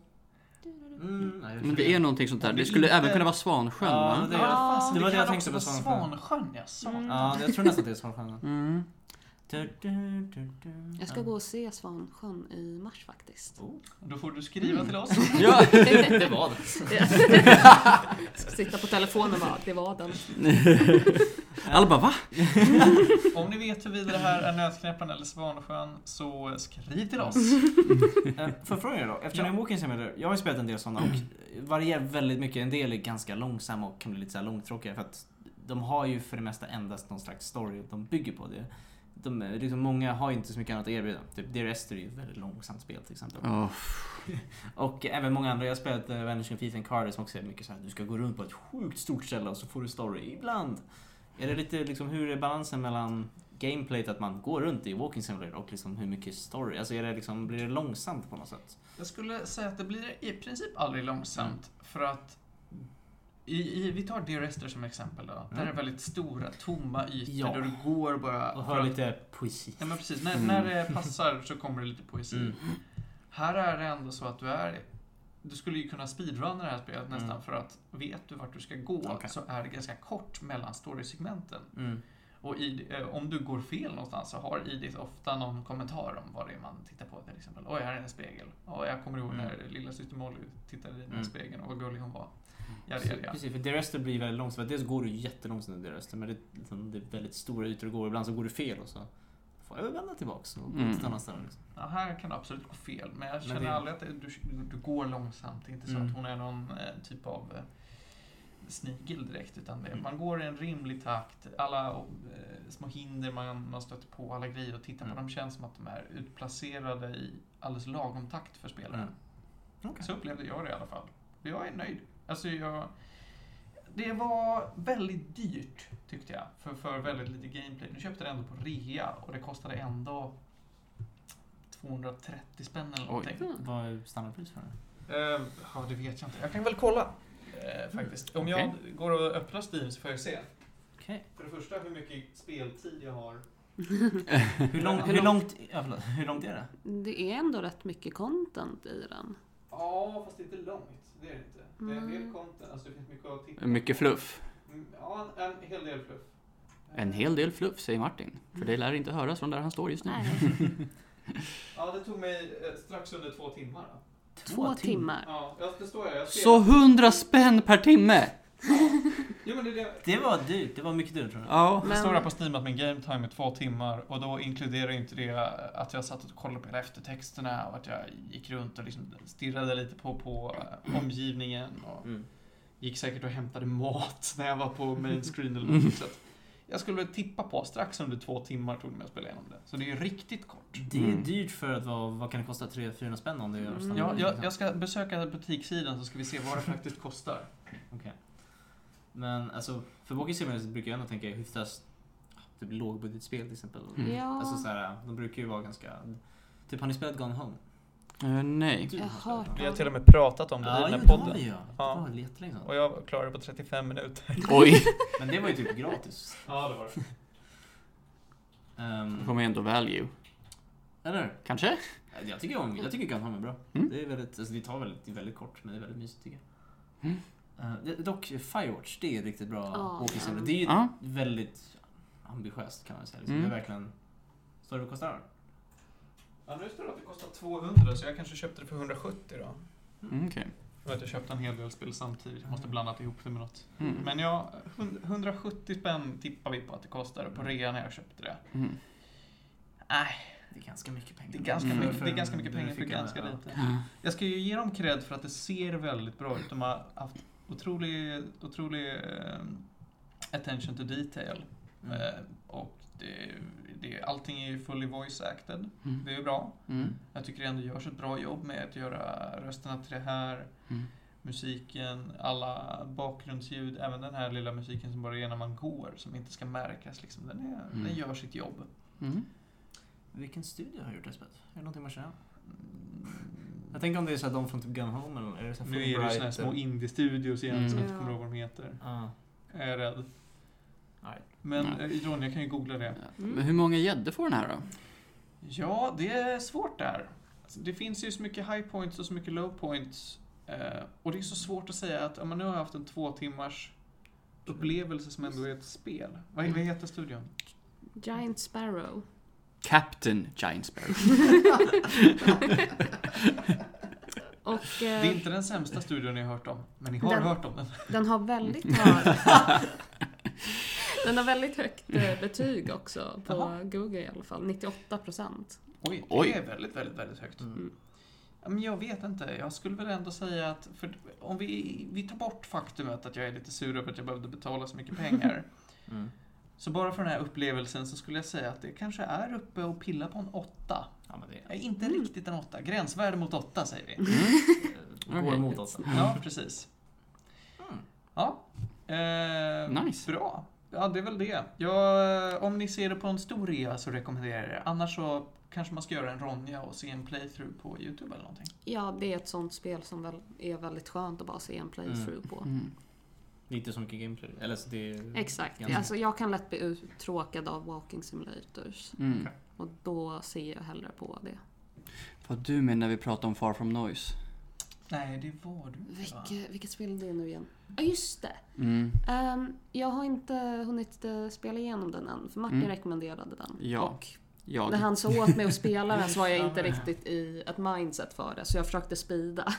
Mm, nej, Men det är någonting sånt där. Det skulle även kunna vara Svansjön Ja, va? det- fasen, det var det jag tänkte på Svansjön. Svansjön, ja. Satan. Ja, jag tror nästan att det är Svansjön. Mm. Du, du, du, du. Jag ska gå och se Svansjön i mars faktiskt. Oh, Då får du skriva till oss. Ja. det var. Ska sitta på telefonen och bara, det var den. Alla bara va? Om ni vet huruvida det här är Nötknäpparen eller Svansjön, så skriv till oss. Eh, Får jag fråga er då? Eftersom Ja. jag är Walking jag har ju spelat en del sådana och varierar väldigt mycket. En del är ganska långsamma och kan bli lite så här långtråkiga för att de har ju för det mesta endast någon slags story de bygger på. det. De, är- liksom, många har inte så mycket annat att erbjuda. Typ Dear Esther är ju ett väldigt långsamt spel till exempel. Åh, Och även många andra. Jag har spelat uh, Vanishing of Ethan Carter som också är mycket så här, du ska gå runt på ett sjukt stort ställe och så får du story ibland. Är det lite liksom, hur är balansen mellan gameplayt att man går runt i Walking Simulator och liksom hur mycket story? Alltså är det liksom, blir det långsamt på något sätt? Jag skulle säga att det blir i princip aldrig långsamt. För att i, i, vi tar Dear Esther som exempel då. Där är väldigt stora, tomma ytor Ja. där du går bara... Och hör lite poesi. Ja men precis, när, Mm. när det passar så kommer det lite poesi. Mm. Här är det ändå så att du är... Du skulle ju kunna speedrunna det här spelet nästan Mm. för att vet du vart du ska gå Okej. så är det ganska kort mellan storysegmenten. Mm. Och i, eh, om du går fel någonstans så har Edith ofta någon kommentar om vad det är man tittar på till exempel. Oj, här är en spegel. Och jag kommer ihåg Mm. när lilla syster Molly tittade i den här Mm. spegeln och vad gullig hon var. Ja, Precis, ja, ja. Precis, för Derester blir väldigt långsamt. Dels går du jättelångsamt i Derester, men det, är liksom, det är väldigt stora ytor att gå. Ibland så går du fel och så får jag vända tillbaks och gå Mm. till ett annat ställe. Liksom. Ja, här kan det absolut gå fel, men jag Men känner det- aldrig att det, du, du går långsamt. Det är inte så Mm. att hon är någon eh, typ av eh, snigel direkt, utan det, Mm. man går i en rimlig takt. Alla eh, små hinder man, man stöter på, alla grejer och tittar Mm. på, de känns som att de är utplacerade i alldeles lagom takt för spelaren. Mm. Okej. Så upplevde jag det i alla fall. Jag är nöjd. Alltså jag... Det var väldigt dyrt, tyckte jag, för, för väldigt lite gameplay. Nu köpte jag det ändå på rea och det kostade ändå 230 spänn eller någonting. Mm. Vad är standardpris för det? Eh, ja, det vet jag inte. Jag kan väl kolla. Eh, faktiskt. Om jag går och öppnar Steam så får jag se. Okej. För det första hur mycket speltid jag har. Hur, lång, hur, långt, hur långt är det? Det är ändå rätt mycket content i den. Ja, fast inte långt. Det är det inte. Det är en del Mm. content. Alltså det finns mycket att titta Mycket fluff. Mm, Ja, en, en hel del fluff. En hel del fluff, säger Martin. För det lär inte höras från där han står just nu. Ja, det tog mig eh, strax under två timmar. Då. två timmar. Ja, jag- det står jag. jag ser- Så hundra spänn per timme! Jo, men det, det, Det var dyrt. Det var mycket dyrt tror jag. Ja. det Men- står här på Steam att min game time är två timmar och då inkluderar inte det att jag satt och kollade på hela eftertexterna och att jag gick runt och liksom stirrade lite på, på eh, omgivningen och Mm. gick säkert och hämtade mat när jag var på main screen eller något. Så att jag skulle tippa på strax under två timmar tog det mig att spela igenom det. Så det är riktigt kort. Det är Mm. dyrt för att vara, vad kan det kosta? 300-400 spänn om det gör Mm. Ja, jag, jag ska besöka butikssidan så ska vi se vad det faktiskt kostar. Okej. Men alltså, för Walking Simulator brukar jag ändå tänka hyfsat typ lågbudgetspel till exempel. Mm. Ja, Alltså så här, de brukar ju vara ganska... Typ, har ni spelat Gone Home? Eh, nej. Du Jag har Vi har det. till och med pratat om det i Ja, den jo, här det har podden. vi ju. Ja. Det var. Och jag klarade det på 35 minuter. Oj! Men det var ju typ gratis. Ja, det var det. Um, Får man ändå value. eller? Kanske? Jag tycker om, jag tycker Gone Home är bra. Mm. Det är väldigt, alltså det tar väldigt, det är väldigt kort men det är väldigt mysigt tycker jag. Mm. Det- dock, Firewatch, det är riktigt bra Ja. walking. Det är ju Ja. väldigt ambitiöst kan man säga. Liksom. Mm. Det är verkligen... Står det vad kostar det? Ja, nu står det att det kostar 200 så jag kanske köpte det för 170 då. Mm, Okej. För att jag köpte en hel del spel samtidigt. Jag måste blandat ihop det med något. Mm. Men ja, hund- 170 spänn tippar vi på att det kostar på rea när jag köpte det. Mm. Nej, Det är ganska mycket pengar. Det är ganska, Mm. mycket, det är ganska mycket pengar för ganska lite. Ja. Jag ska ju ge dem cred för att det ser väldigt bra ut. De har haft otrolig, otrolig eh, attention to detail. Mm. Eh, och det, det, allting är ju fully voice acted. Mm. Det är ju bra. Mm. Jag tycker det ändå görs ett bra jobb med att göra rösterna till det här. Mm. Musiken, alla bakgrundsljud, även den här lilla musiken som bara är när man går, som inte ska märkas. Liksom. Den, är, Mm. den gör sitt jobb. Mm. Vilken studio har gjort det? Är det någonting man känner? Mm. Jag tänker om det är så att de från typ Gun Home eller är det så här Nu är det ju såna här små indie-studios igen Mm. som jag inte kommer ihåg vad de heter. Ja. Jag är rädd. Nej. Men Nej. eh, Ronja kan ju googla det. Men hur många gäddor får den här då? Ja, det är svårt där. Alltså, Det finns ju så mycket high points och så mycket low points. Eh, och det är så svårt att säga att men nu har jag haft en två timmars upplevelse som ändå är ett spel. Vad, vad heter studion? Giant Sparrow. Captain Giant Sparrow. Och Det är eh, inte den sämsta studion ni har hört om, men ni har Den- hört om den. den har väldigt hög... den har väldigt högt eh, betyg också på Jaha. Google i alla fall. 98 procent. Oj, Oj. det är väldigt, väldigt, väldigt högt. Mm. Ja, Men jag vet inte. Jag skulle väl ändå säga att för om vi, vi tar bort faktumet att jag är lite sur över att jag behövde betala så mycket pengar. Mm. Så bara för den här upplevelsen så skulle jag säga att det kanske är uppe och pilla på en åtta. Ja, men det Nej, inte riktigt en åtta. Gränsvärde mot åtta säger vi. går Okej. emot oss. Ja, precis. Mm. Ja. Eh, Nice. Bra. Ja, det är väl det. Jag, om ni ser det på en stor rea så rekommenderar jag det. Annars så kanske man ska göra en Ronja och se en playthrough på YouTube eller någonting. Ja, det är ett sånt spel som väl är väldigt skönt att bara se en playthrough på. Mm. Det är inte så mycket gameplay. Eller så det är... Exakt. Ganska- Alltså, jag kan lätt bli uttråkad av walking simulators. Mm. Och då ser jag hellre på det. Vad du menar när vi pratar om Far From Noise? Nej, det var du inte, va? Vilket, spel är det nu igen? Ja, just det. Mm. Ehm, jag har inte hunnit eh, spela igenom den än, för Martin Mm. rekommenderade den. Ja. Och Jag. när han sa åt mig att spela den så var jag Ja, inte riktigt i ett mindset för det, så jag försökte speeda.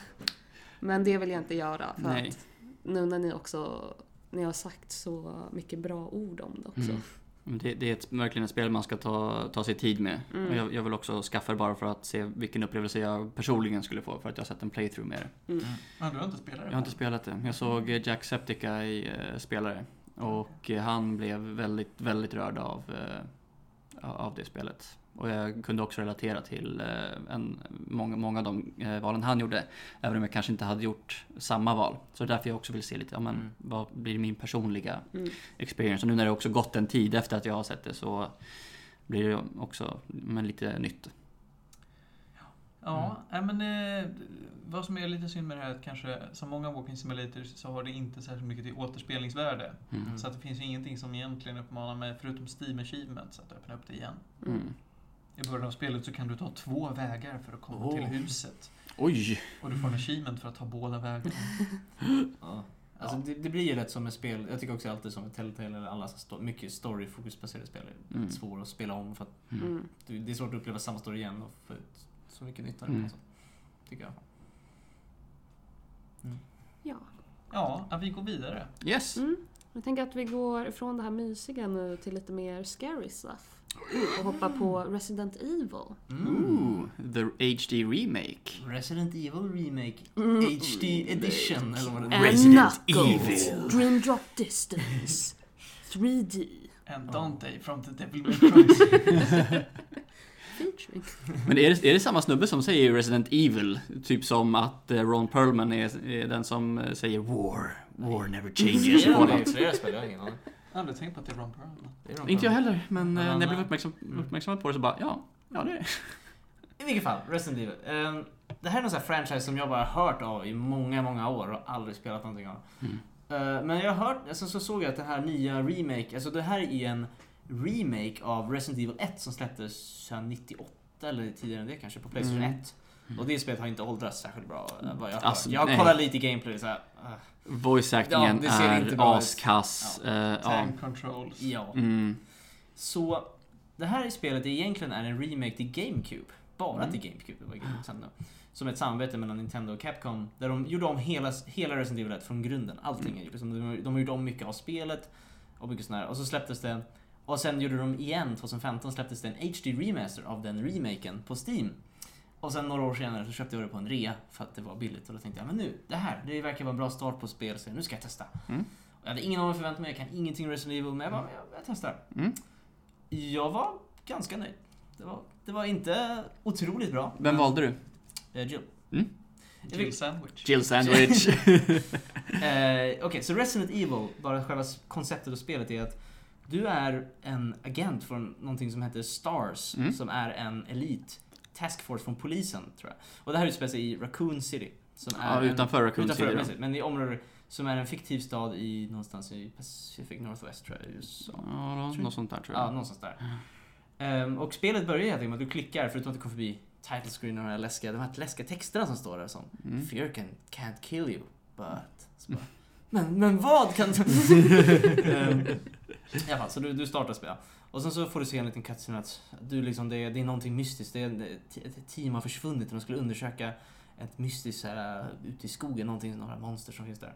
Men det vill jag inte göra, för Nej. att nu när ni också ni har sagt så mycket bra ord om det också. Mm. Det, det är ett, verkligen ett spel man ska ta, ta sig tid med. Mm. Och jag, jag vill också skaffa det bara för att se vilken upplevelse jag personligen skulle få för att jag har sett en playthrough med det. Mm. Ja, du har inte spelat det? Jag har inte spelat det. Jag såg Jack Septica i eh, spelare. Och eh, han blev väldigt, väldigt rörd av, eh, av det spelet. Och jag kunde också relatera till eh, en, många, många av de eh, valen han gjorde. Även om jag kanske inte hade gjort samma val. Så det är därför jag också vill se lite, ja men Mm. vad blir min personliga Mm. experience? Och nu när det också gått en tid efter att jag har sett det så blir det också men, lite nytt. Ja, nej, men eh, vad som är lite synd med det här är att kanske, som många walking simulators, så har det inte särskilt mycket till återspelningsvärde. Mm. Så att det finns ju ingenting som egentligen uppmanar mig, förutom Steam Achievements, att öppna upp det igen. Mm. I början av spelet så kan du ta två vägar för att komma Oh. till huset. Oj! Och du får en achievement för att ta båda vägarna. Ja. Alltså, det, det blir ju lätt som ett spel. Jag tycker också alltid som ett Telltale eller alla sto- mycket story-fokusbaserade spel är Mm. svåra att spela om för att Mm. Mm. det, är svårt att uppleva samma story igen och få ut så mycket nytta Mm. alltså, Tycker jag. Ja. Ja, ja, vi går vidare. Yes! Mm. Jag tänker att vi går ifrån det här mysiga nu till lite mer scary stuff. Och hoppar på Resident Evil. Ooh, the HD remake. Resident Evil Remake Mm. HD Edition eller vad det är. Resident Knuckles, Evil. Dream Drop Distance, 3D, And Dante from the Devil May Cry. Men är det, är det samma snubbe som säger Resident Evil? Typ som att eh, Ron Perlman är, är den som eh, säger War, War never changes. Ja, det är flera spel, jag har ingen aning. Jag har aldrig tänkt på att det är Ron Perlman. Inte jag heller, men eh, Men när jag blev han- uppmärksam, Mm. uppmärksamad på det så bara, ja, ja det är. I vilket fall, Resident Evil. Ehm, det här är någon sån här franchise som jag bara hört av i många, många år och aldrig spelat någonting av. Mm. Eh, men jag har hört, alltså, så såg jag att den här nya remake, alltså det här är en remake av Resident Evil 1 som släpptes sedan 98 eller tidigare än det kanske, på Playstation Mm. 1. Och det spelet har inte åldrats särskilt bra. eh, Vad jag, Alltså, jag kollat lite gameplay så här, uh, Voice-actingen Ja, det ser inte är bra ut. askass. eh, ja. Controls. ja. Mm. Så det här spelet egentligen är en remake till GameCube. Bara Mm. till GameCube, det var nu. Som ett samarbete mellan Nintendo och Capcom. Där de gjorde om hela, hela Resident Evil 1 från grunden. Allting gjort. liksom, De, de har gjort om mycket av spelet. Och mycket sånt här. Och så släpptes det. Och sen gjorde de igen, 2015 släpptes det en HD remaster av den remaken på Steam. Och sen några år senare så köpte jag det på en rea för att det var billigt och då tänkte jag, men nu, det här, det verkar vara en bra start på spel så nu ska jag testa. Mm. Och jag hade ingen aning förväntade mig, jag kan ingenting Resident Evil, men jag bara, jag, jag testar. Mm. Jag var ganska nöjd. Det var, det var inte otroligt bra. Vem valde du? Eh, Jill. Mm. Jill Sandwich. Jill Sandwich. Eh, Okej, så Resident Evil, bara själva konceptet och spelet är att du är en agent från någonting som heter STARS, Mm. som är en elit taskforce från polisen, tror jag. Och det här utspelar sig i Raccoon City. Som är ja, utanför Raccoon utanför City precis, men i området som är en fiktiv stad i någonstans i Pacific Northwest, tror jag, i USA. Ja, något sånt där tror Ja, jag. någonstans där. Ehm, och spelet börjar helt enkelt med att du klickar, förutom att du kommer förbi title screen och de här läskiga, de här läskiga texterna som står där som Mm. Fear can, can't kill you, but... Men, men vad kan... Ehm, I alla fall, så du, du startar spela. Och sen så får du se en liten cutscene att du liksom, det, är, det är någonting mystiskt. Det är, det, ett team har försvunnit och de skulle undersöka ett mystiskt så här, ute i skogen, någonting, några monster som finns där.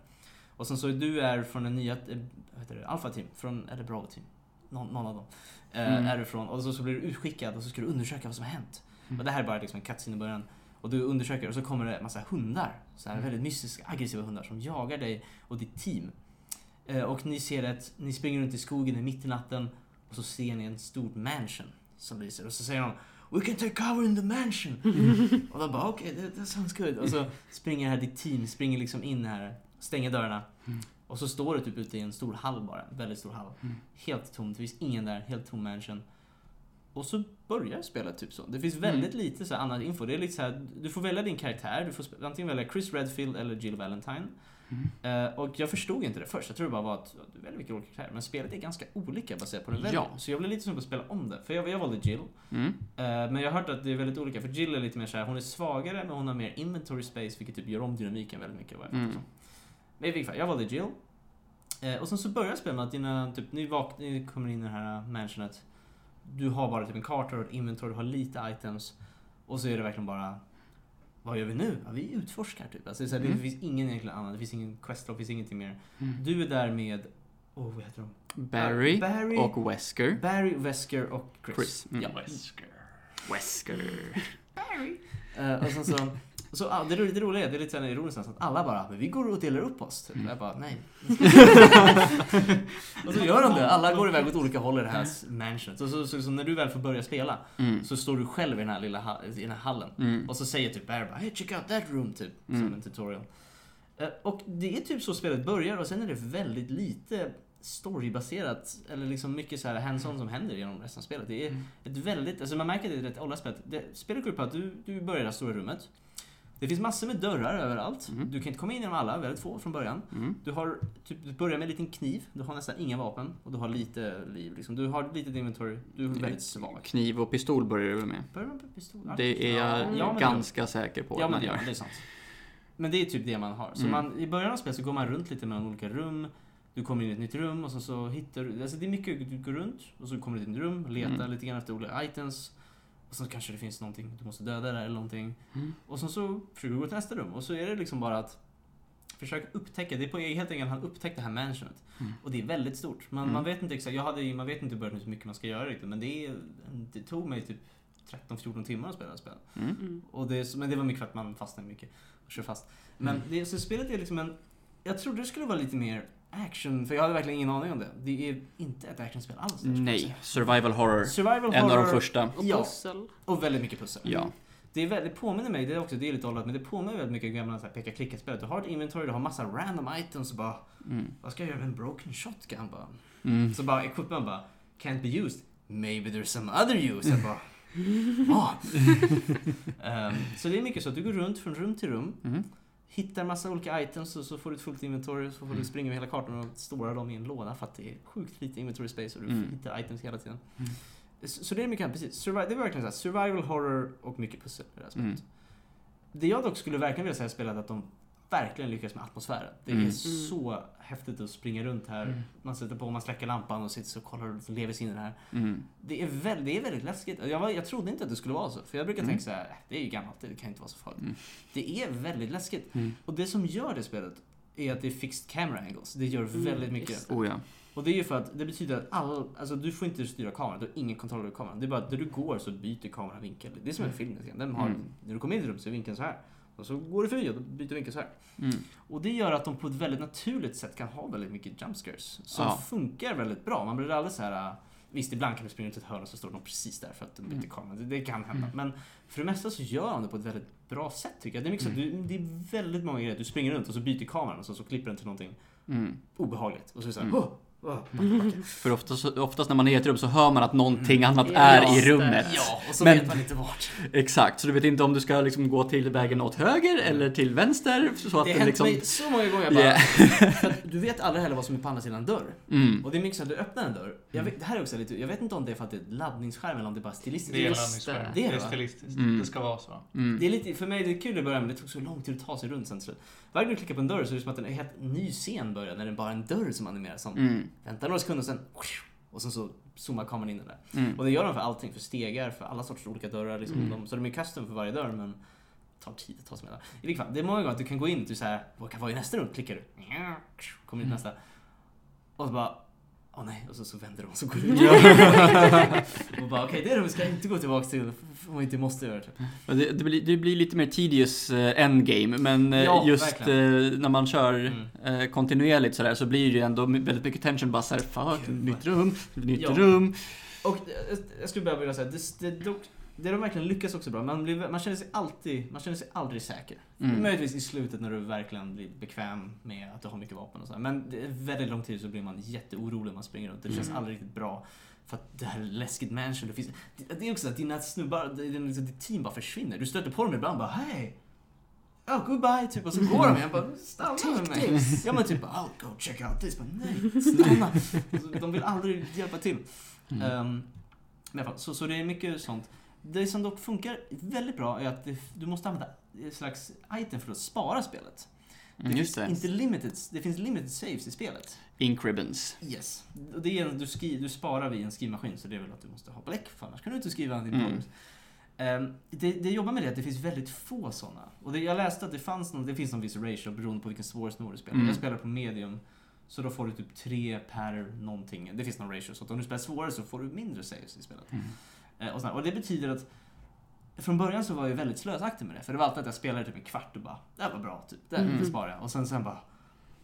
Och sen så du är från den nya, eh, vad heter det, Alpha Team, från, eller Bravo Team. Någon, någon av dem. Eh, Mm. Är du från, och så, så blir du utskickad och så ska du undersöka vad som har hänt. Mm. Och det här är bara liksom en cutscene i början. Och du undersöker och så kommer det en massa hundar. Så här Mm. väldigt mystiska, aggressiva hundar som jagar dig och ditt team. Eh, och ni ser att ni springer runt i skogen i mitt i natten och så ser ni en stor mansion som lyser. Och så säger de We can take cover in the mansion. och de bara okej, okay, that sounds good. Och så springer här ditt team, springer liksom in här, stänger dörrarna. Mm. Och så står det typ ute i en stor hall bara, en väldigt stor hall. Mm. Helt tomt, det finns ingen där, helt tom mansion. Och så börjar spelet typ så. Det finns väldigt lite så här annat info. Det är lite så här, du får välja din karaktär, du får antingen välja Chris Redfield eller Jill Valentine. Mm. Eh, och jag förstod inte det först, jag tror det bara var att du väljer vilka olika karaktärer. Men spelet är ganska olika baserat på den du väljer. Ja. Så jag blev lite sugen på att spela om det. För jag, jag valde Jill. Mm. Eh, men jag har hört att det är väldigt olika, för Jill är lite mer så här, hon är svagare men hon har mer inventory space vilket typ gör om dynamiken väldigt mycket. Vad jag Mm. Men i vilket fall, jag valde Jill. Eh, och sen så börjar spelet med att dina, typ, ni, vak- ni kommer in i det här mansionet. Du har bara typ en karta och ett inventory, du har lite items. Och så är det verkligen bara vad gör vi nu? Ja, vi utforskar typ. Alltså, så här, Mm. det finns ingen egentligen annan, det finns ingen quest det finns ingenting mer. Mm. Du är där med, oh, vad heter de? Barry, Barry och Wesker. Barry, Wesker och Chris. Chris. Mm. Ja. Wesker. Wesker. Eh, och sen så, så ah, det, det roliga är, det är lite såhär ironiskt nästan, att alla bara, men vi går och delar upp oss. Typ. Mm. Jag bara, nej. och så gör de det. Alla går iväg åt olika håll i det här mansionet. Och så, så, så när du väl får börja spela, Mm. så står du själv i den här lilla i den här hallen. Mm. Och så säger typ Barry bara, hey check out that room, typ. Som Mm. en tutorial. Eh, och det är typ så spelet börjar och sen är det väldigt lite storybaserat, eller liksom mycket så här hands-on som händer genom resten av spelet. Det är Mm. ett väldigt, alltså man märker det är ett åldrat spel. Det, spelet går ut på att du, du börjar i det här stora rummet. Det finns massor med dörrar överallt. Mm. Du kan inte komma in genom alla, väldigt få från början. Mm. Du har, typ, du börjar med en liten kniv, du har nästan inga vapen och du har lite liv. Liksom. Du har lite inventory, du är väldigt svag. Kniv och pistol börjar du väl med? Börjar man med pistol? Det är jag Ja, ganska säker på Ja att man men ja, gör. det är sant. Men det är typ det man har. Så Mm. man, i början av spelet så går man runt lite mellan olika rum. Du kommer in i ett nytt rum och så, så hittar du... Alltså det är mycket, du går runt och så kommer du till ett nytt rum, letar Mm. lite grann efter olika items. Och så kanske det finns någonting du måste döda där eller någonting. Mm. Och sen så försöker du gå till nästa rum och så är det liksom bara att försöka upptäcka, det är på helt enkelt han upptäckte det här mansionet. Mm. Och det är väldigt stort. Man, Mm. man vet inte exakt, jag hade, man vet inte i början hur mycket man ska göra riktigt men det, är, det tog mig typ 13-14 timmar att spela det här spelet. Mm. Mm. Och det, men det var mycket för att man fastnade mycket och kör fast. Men Mm. det, så spelet är liksom en... Jag trodde det skulle vara lite mer action, för jag hade verkligen ingen aning om det. Det är inte ett actionspel alls. Nej, survival horror. Survival En av de första. Och Ja. pussel. och väldigt mycket pussel. Ja. Det, är väldigt, det påminner mig, det är också det är lite åldrat, men det påminner väldigt mycket om gamla så här peka-klicka-spel. Du har ett inventory, du har massa random items och bara Mm. Vad ska jag göra med en broken shotgun bara? Mm. Så bara equipment bara Can't be used. Maybe there's some other use. Jag bara ah. Ehm, Så det är mycket så att du går runt från rum till rum Mm. Hittar massa olika items och så får du ett fullt inventory så får du Mm. springa med hela kartan och stora dem i en låda för att det är sjukt lite inventory space och du Mm. hittar items hela tiden. Mm. Så, så det är mycket, precis. Survi- det är verkligen så här, survival horror och mycket pussel i det här spelet. Mm. Det jag dock skulle verkligen vilja säga är att de verkligen lyckas med atmosfären. Det är Mm. så häftigt att springa runt här. Mm. Man sätter på, man släcker lampan och sitter och kollar och lever sig in i det här. Mm. Det är, väl, det är väldigt läskigt. Jag, var, jag trodde inte att det skulle vara så. För jag brukar Mm. tänka så här, "Äh, det är ju gammalt, det kan inte vara så farligt. Mm. Det är väldigt läskigt. Mm. Och det som gör det spelet är att det är fixed camera angles. Det gör Mm, väldigt mycket. Oh ja. Och det är ju för att det betyder att all, alltså du får inte styra kameran, du har ingen kontroll över kameran. Det är bara att där du går så byter kameran vinkel. Det är som en film grann. Den har, Mm. När du kommer in i ett rum så är vinkeln så här. Och så går du förbi och då byter vinkeln så här. Mm. Och det gör att de på ett väldigt naturligt sätt kan ha väldigt mycket jump scares. Som Ja. funkar väldigt bra. Man blir aldrig så här. äh, Visst, ibland kan du springa ut ett hörn och så står de precis där för att de byter Mm. kameran. Det, det kan hända. Mm. Men för det mesta så gör de det på ett väldigt bra sätt tycker jag. Det är, mycket så, Mm. att du, det är väldigt många grejer. Du springer runt och så byter kameran och så, så klipper den till någonting Mm. obehagligt. Och så är det så här, Mm. För oftast, oftast när man är i ett rum så hör man att någonting Mm. annat Ja, är i rummet. Ja, och så Men- vet man inte vart. Exakt, så du vet inte om du ska liksom gå till vägen åt höger eller till vänster. Så att Det har hänt liksom... mig så många gånger. Bara, Yeah. för du vet aldrig heller vad som är på andra sidan en dörr. Mm. Och det är mycket så att du öppnar en dörr. Jag Mm. vet, det här är också lite, jag vet inte om det är för att det är laddningsskärm eller om det är bara stilistiskt. Det är laddningsskärm. det. Det Det är är det, va? stilistiskt. Mm. Det ska vara så. Mm. Det är lite, för mig är det kul i början men det tog så lång tid att ta sig runt sen till slut. Varje gång du klickar på en dörr så är det som att en helt ny scen börjar när det är bara en dörr som animeras som Mm. väntar några sekunder och sen och sen så zoomar kameran in den där. Mm. Och det gör de för allting, för stegar, för alla sorters olika dörrar. Liksom. Mm. De, så de är custom för varje dörr men tar tid att ta sig med. I vilket fall, det är många gånger att du kan gå in till så här, vad kan vara i nästa rum? Klickar du, kommer in till nästa. Och så bara, åh nej, och så, så vänder de och så går ut. och bara, okej det rummet ska jag inte gå tillbaka till om jag inte måste göra det. Typ. Det, det, blir, det blir lite mer tedious eh, endgame, men eh, Ja, just verkligen. eh, när man kör Mm. kontinuerligt sådär så blir det ju ändå väldigt mycket tension bara såhär, fuck, Gud, nytt rum, nytt Ja. rum. Och jag skulle bara vilja säga, det, det, det de verkligen lyckas också bra. Man, blir, man känner sig alltid, man känner sig aldrig säker. Mm. Möjligtvis i slutet när du verkligen blir bekväm med att du har mycket vapen och så. Men det är väldigt lång tid så blir man jätteorolig när man springer runt. Det känns Mm. aldrig riktigt bra. För att det här är läskigt mansion. Det, finns, det, är också att dina snubbar, ditt team bara försvinner. Du stöter på dem ibland bara hej. Oh, goodbye, typ. Och så går de igen. Bara, stanna med mig. Ja men typ, oh, go check out this. Bara, nej, stanna. Alltså, de vill aldrig hjälpa till. Mm. Ehm, men i alla fall, så, så det är mycket sånt. Det som dock funkar väldigt bra är att det, du måste använda ett slags item för att spara spelet. Det Mm, finns inte limited, det finns limited saves i spelet. Ink ribbons. Yes. Det är, du, skri, du sparar vid en skrivmaskin så det är väl att du måste ha bläck för annars kan du inte skriva din Mm. Ehm, det, det jobbar med det att det finns väldigt få sådana. Och det, jag läste att det fanns någon, det finns någon viss ratio beroende på vilken svårighetsnivå du spelar. Mm. Jag spelar på medium. Så då får du typ tre per någonting. Det finns någon ratio. Så att om du spelar svårare så får du mindre saves i spelet. Mm. Eh, och, sådär. och det betyder att från början så var jag väldigt slösaktig med det. För det var alltid att jag spelade typ en kvart och bara, det här var bra, typ. Det här Mm. sparar jag. Och sen, sen bara,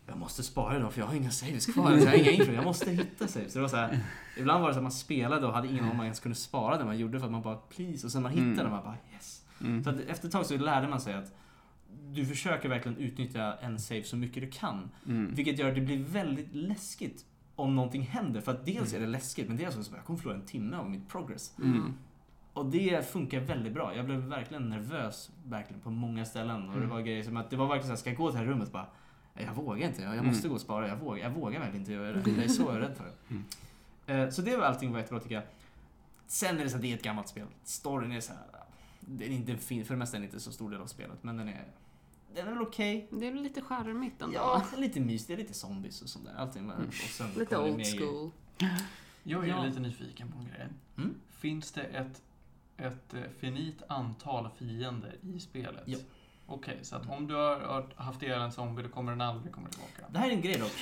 jag måste spara idag för jag har inga saves kvar. Jag har inga intro, jag måste hitta saves. Så det var så här, ibland var det så att man spelade och hade ingen aning om man ens kunde spara det man gjorde för att man bara, please. Och sen man hittade Mm. och man bara, yes. Mm. Så att efter ett tag så lärde man sig att du försöker verkligen utnyttja en save så mycket du kan. Mm. Vilket gör att det blir väldigt läskigt om någonting händer. För att dels är det läskigt, men dels så jag kommer förlora en timme av mitt progress. Mm. Och det funkar väldigt bra. Jag blev verkligen nervös verkligen på många ställen. Och det Mm. var grejer som att det var verkligen så här, ska jag gå till det här rummet bara "Nej, jag vågar inte, jag måste gå och spara, jag vågar, jag vågar verkligen inte göra det. Jag är så rädd för det. Mm. Eh, Så det var allting var jättebra tycker jag. Sen är det så att det är ett gammalt spel. Storyn är så här, den är inte fin, för det mesta är den inte så stor del av spelet, men den är den är väl okej. Det är väl lite charmigt ändå. Ja, lite mys, det är lite zombies och sånt där. Allting med, och sen Lite old school. Jag är Ja. lite nyfiken på en grej. Mm. Finns det ett, ett eh, finit antal fiender i spelet? Ja. Okej, så att om du har, haft ihjäl en zombie, då kommer den aldrig komma tillbaka. Det här är en grej dock.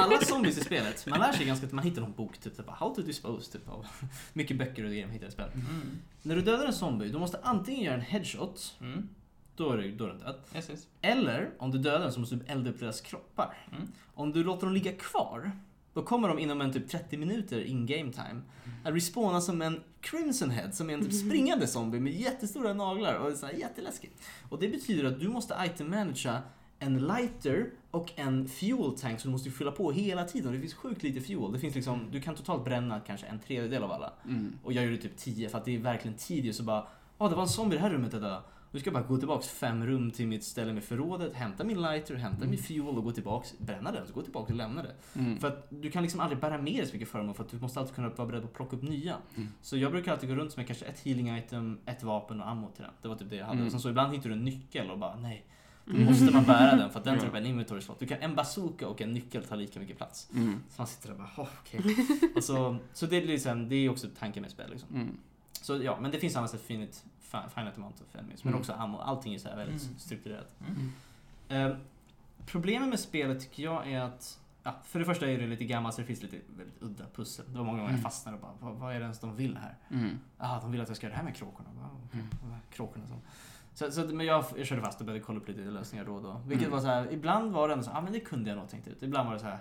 Alla zombies i spelet, man lär sig ganska att man hittar någon bok, typ, typ How to dispose, typ av mycket böcker och grejer man hittar i spelet. Mm. När du dödar en zombie, du måste antingen göra en headshot, Mm. då är, du, då är den död. Yes, yes. Eller, om du dödar den så måste du elda upp deras kroppar. Mm. Om du låter dem ligga kvar, då kommer de inom en typ 30 minuter in game time att respawna som en Crimson Head, som är en typ springande zombie med jättestora naglar och är så här jätteläskigt. Och det betyder att du måste item managera en lighter och en fuel tank som du måste fylla på hela tiden. Det finns sjukt lite fuel. Det finns liksom, du kan totalt bränna kanske en tredjedel av alla. Mm. Och jag gjorde typ 10 för att det är verkligen tedious och bara Ja, det var en zombie i det här rummet idag. Nu ska jag bara gå tillbaks fem rum till mitt ställe med förrådet, hämta min lighter, hämta min fuel och gå tillbaks, bränna den, så gå tillbaka och lämna det. Mm. För att du kan liksom aldrig bära med dig så mycket föremål för att du måste alltid kunna vara beredd på att plocka upp nya. Mm. Så jag brukar alltid gå runt med kanske ett healing item, ett vapen och ammo till den. Det var typ det jag hade. Mm. Och sen så ibland hittar du en nyckel och bara nej. Då Mm. måste man bära den för att den tar upp en inventory slot. Du kan en bazooka och en nyckel tar lika mycket plats. Mm. Så man sitter där och bara, oh, okej. och så, så det är liksom, det är också tanken med spel liksom. Så ja, men det finns annars ett finite, fi- finite amount of enemies. Men Mm. också ammo. Allting är så här väldigt Mm. strukturerat. Mm. Eh, problemet med spelet tycker jag är att Ja, för det första är det lite gammalt så det finns lite väldigt udda pussel. Det var många gånger jag fastnade och bara, vad, vad är det ens de vill här? Mm. Jaha, de vill att jag ska göra det här med kråkorna. Wow, okej. Mm. Här kråkorna som... Så, så, men jag, jag körde fast och började kolla upp lite lösningar då och då. Vilket Mm. var så här, ibland var det ändå så ja ah, men det kunde jag nog tänkt ut. Ibland var det så här.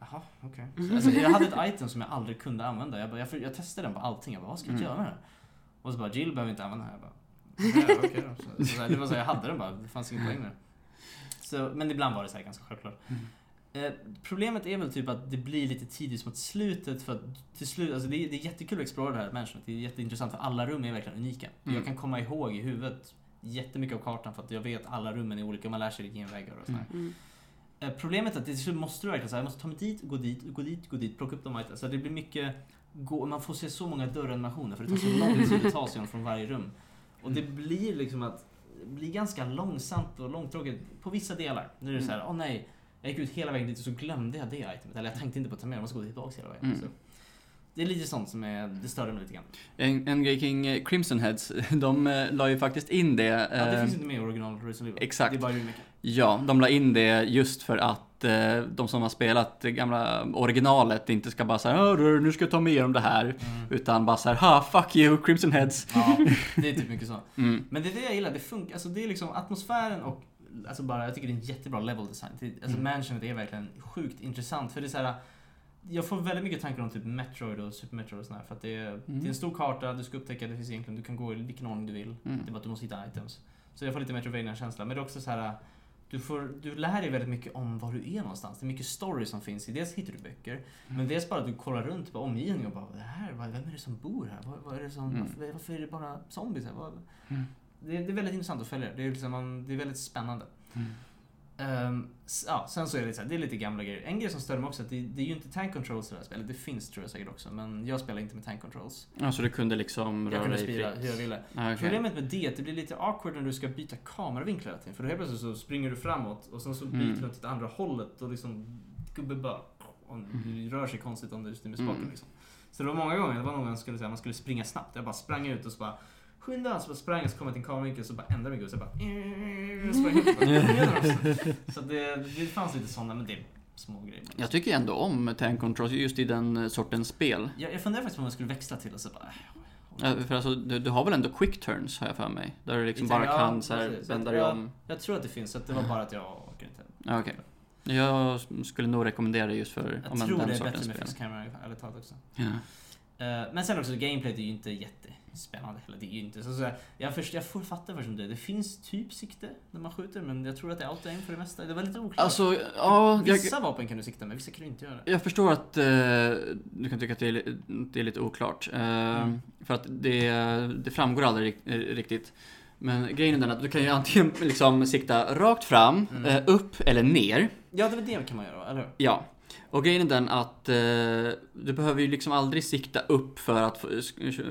Jaha, okej. Så, Alltså, jag hade ett item som jag aldrig kunde använda. Jag, bara, jag, jag testade den på allting. Jag bara, vad ska jag Mm. göra med den? Och så bara, Jill behöver inte använda den. Jag bara, "Ja, okej då. Så, så, det var så jag hade den bara. Det fanns ingen poäng med den. Så, men ibland var det så här ganska självklart. Mm. Eh, problemet är väl typ att det blir lite tidigt mot slutet för att till slut, alltså det är, det är jättekul att explora det här mansionet. Det är jätteintressant för alla rum är verkligen unika. Mm. Jag kan komma ihåg i huvudet jättemycket av kartan för att jag vet alla rummen är olika, man lär sig genvägar och sådär. Mm. Eh, Problemet är att till slut måste du verkligen säga, jag måste ta mig dit, gå dit, gå dit, gå dit, plocka upp de items. Så det blir mycket, gå, man får se så många dörranimationer för det tar så lång tid att ta sig från varje rum. Och det blir liksom att, det blir ganska långsamt och långtråkigt på vissa delar. Nu är det så här, åh nej, jag gick ut hela vägen dit och så glömde jag det itemet. Eller jag tänkte inte på att ta med det, jag måste gå tillbaka hela vägen. Mm. Så det är lite sånt som är, det störde mig lite grann. En, en grej kring eh, Crimson Heads, de eh, la ju faktiskt in det. Ja, det finns inte med i original Resident Evil. exakt. Det är bara remake. Ja, de la in det just för att eh, de som har spelat det gamla originalet inte ska bara säga "Hörru, nu ska jag ta med om det här. Mm. Utan bara såhär, ha fuck you Crimson Heads. Ja, det är typ mycket så. Mm. Men det är det jag gillar, det funkar, alltså det är liksom atmosfären och Alltså bara, jag tycker det är en jättebra level design. Alltså Mm. mansionet är verkligen sjukt intressant för det är så här. Jag får väldigt mycket tankar om typ Metroid och Super Metroid och sådär för att det är, det är en stor karta, du ska upptäcka, det finns egentligen, du kan gå i vilken ordning du vill. Mm. Det är bara att du måste hitta items. Så jag får lite Metroidvania-känsla. Men det är också så här. Du, får, du lär dig väldigt mycket om var du är någonstans. Det är mycket story som finns i. Dels hittar du böcker, men dels bara att du kollar runt på omgivningen och bara det här, vem är det som bor här? Vad, vad är det som, Mm. varför, varför är det bara zombies här? Vad, Mm. det, det är väldigt intressant att följa. Det är, liksom, man, det är väldigt spännande. Mm. S- ja, sen så är det, lite så här, det är lite gamla grejer. En grej som stör mig också är att det, det är ju inte tank controls i det här spelet. Det finns tror jag säkert också, men jag spelar inte med tank controls. Ja, så du kunde liksom Jag röra kunde dig fritt? hur jag ville. Ah, okej. Problemet med det är att det blir lite awkward när du ska byta kameravinkel hela tiden. För då helt plötsligt så springer du framåt och sen så byter Mm. du åt det andra hållet och liksom gubben bara det rör sig konstigt om du styr med spaken Mm. liksom. Så det var många gånger, det var någon jag skulle säga man skulle springa snabbt. Jag bara sprang ut och så bara skynda, så bara sprang jag så kom jag till en kameravinkel så bara ändrade mig så bara sprang ut och bara, "Kom igen då." Så det, det fanns lite sådana, men det är små grejer. Jag tycker ändå om tank controls just i den sortens spel. Jag, jag funderar faktiskt på om jag skulle växla till och så bara Ja, För alltså, du, du har väl ändå quick turns har jag för mig? Där du liksom bara Ja, kan så här, precis. vända dig om. Jag tror att det finns, så att det var bara att jag orkar inte. Ja, okej. Jag skulle nog rekommendera det just för Jag om en- tror den det är bättre med fixed camera ärligt talat också. Ja. Eh, men sen också, gameplayet är ju inte jättespännande heller. Det är ju inte så, så jag, först, jag får fatta först som det Det finns typ sikte när man skjuter, men jag tror att det är auto-aim för det mesta. Det var lite oklart. Alltså, ja, jag, Vissa vapen kan du sikta med, vissa kan du inte göra. jag förstår att eh, du kan tycka att det är, det är lite oklart. Eh, Mm. För att det, det framgår aldrig eh, riktigt. Men grejen är den att du kan ju antingen liksom sikta rakt fram, Mm. eh, upp eller ner. Ja, det, det kan man göra, eller hur? Ja. Och grejen är den att eh, du behöver ju liksom aldrig sikta upp för att få-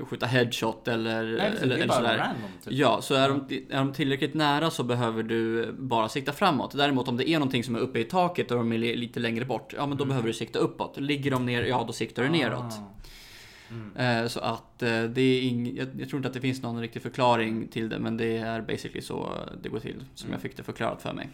skjuta headshot eller, Nej, precis, eller, det är eller bara sådär. random typ. Ja, så är de, är de tillräckligt nära så behöver du bara sikta framåt. Däremot om det är någonting som är uppe i taket och de är li- lite längre bort, ja men då Mm. behöver du sikta uppåt. Ligger de ner, ja då siktar du neråt. Ah. Mm. Eh, så att eh, det är ing, jag, jag tror inte att det finns någon riktig förklaring till det, men det är basically så det går till. Som Mm. jag fick det förklarat för mig.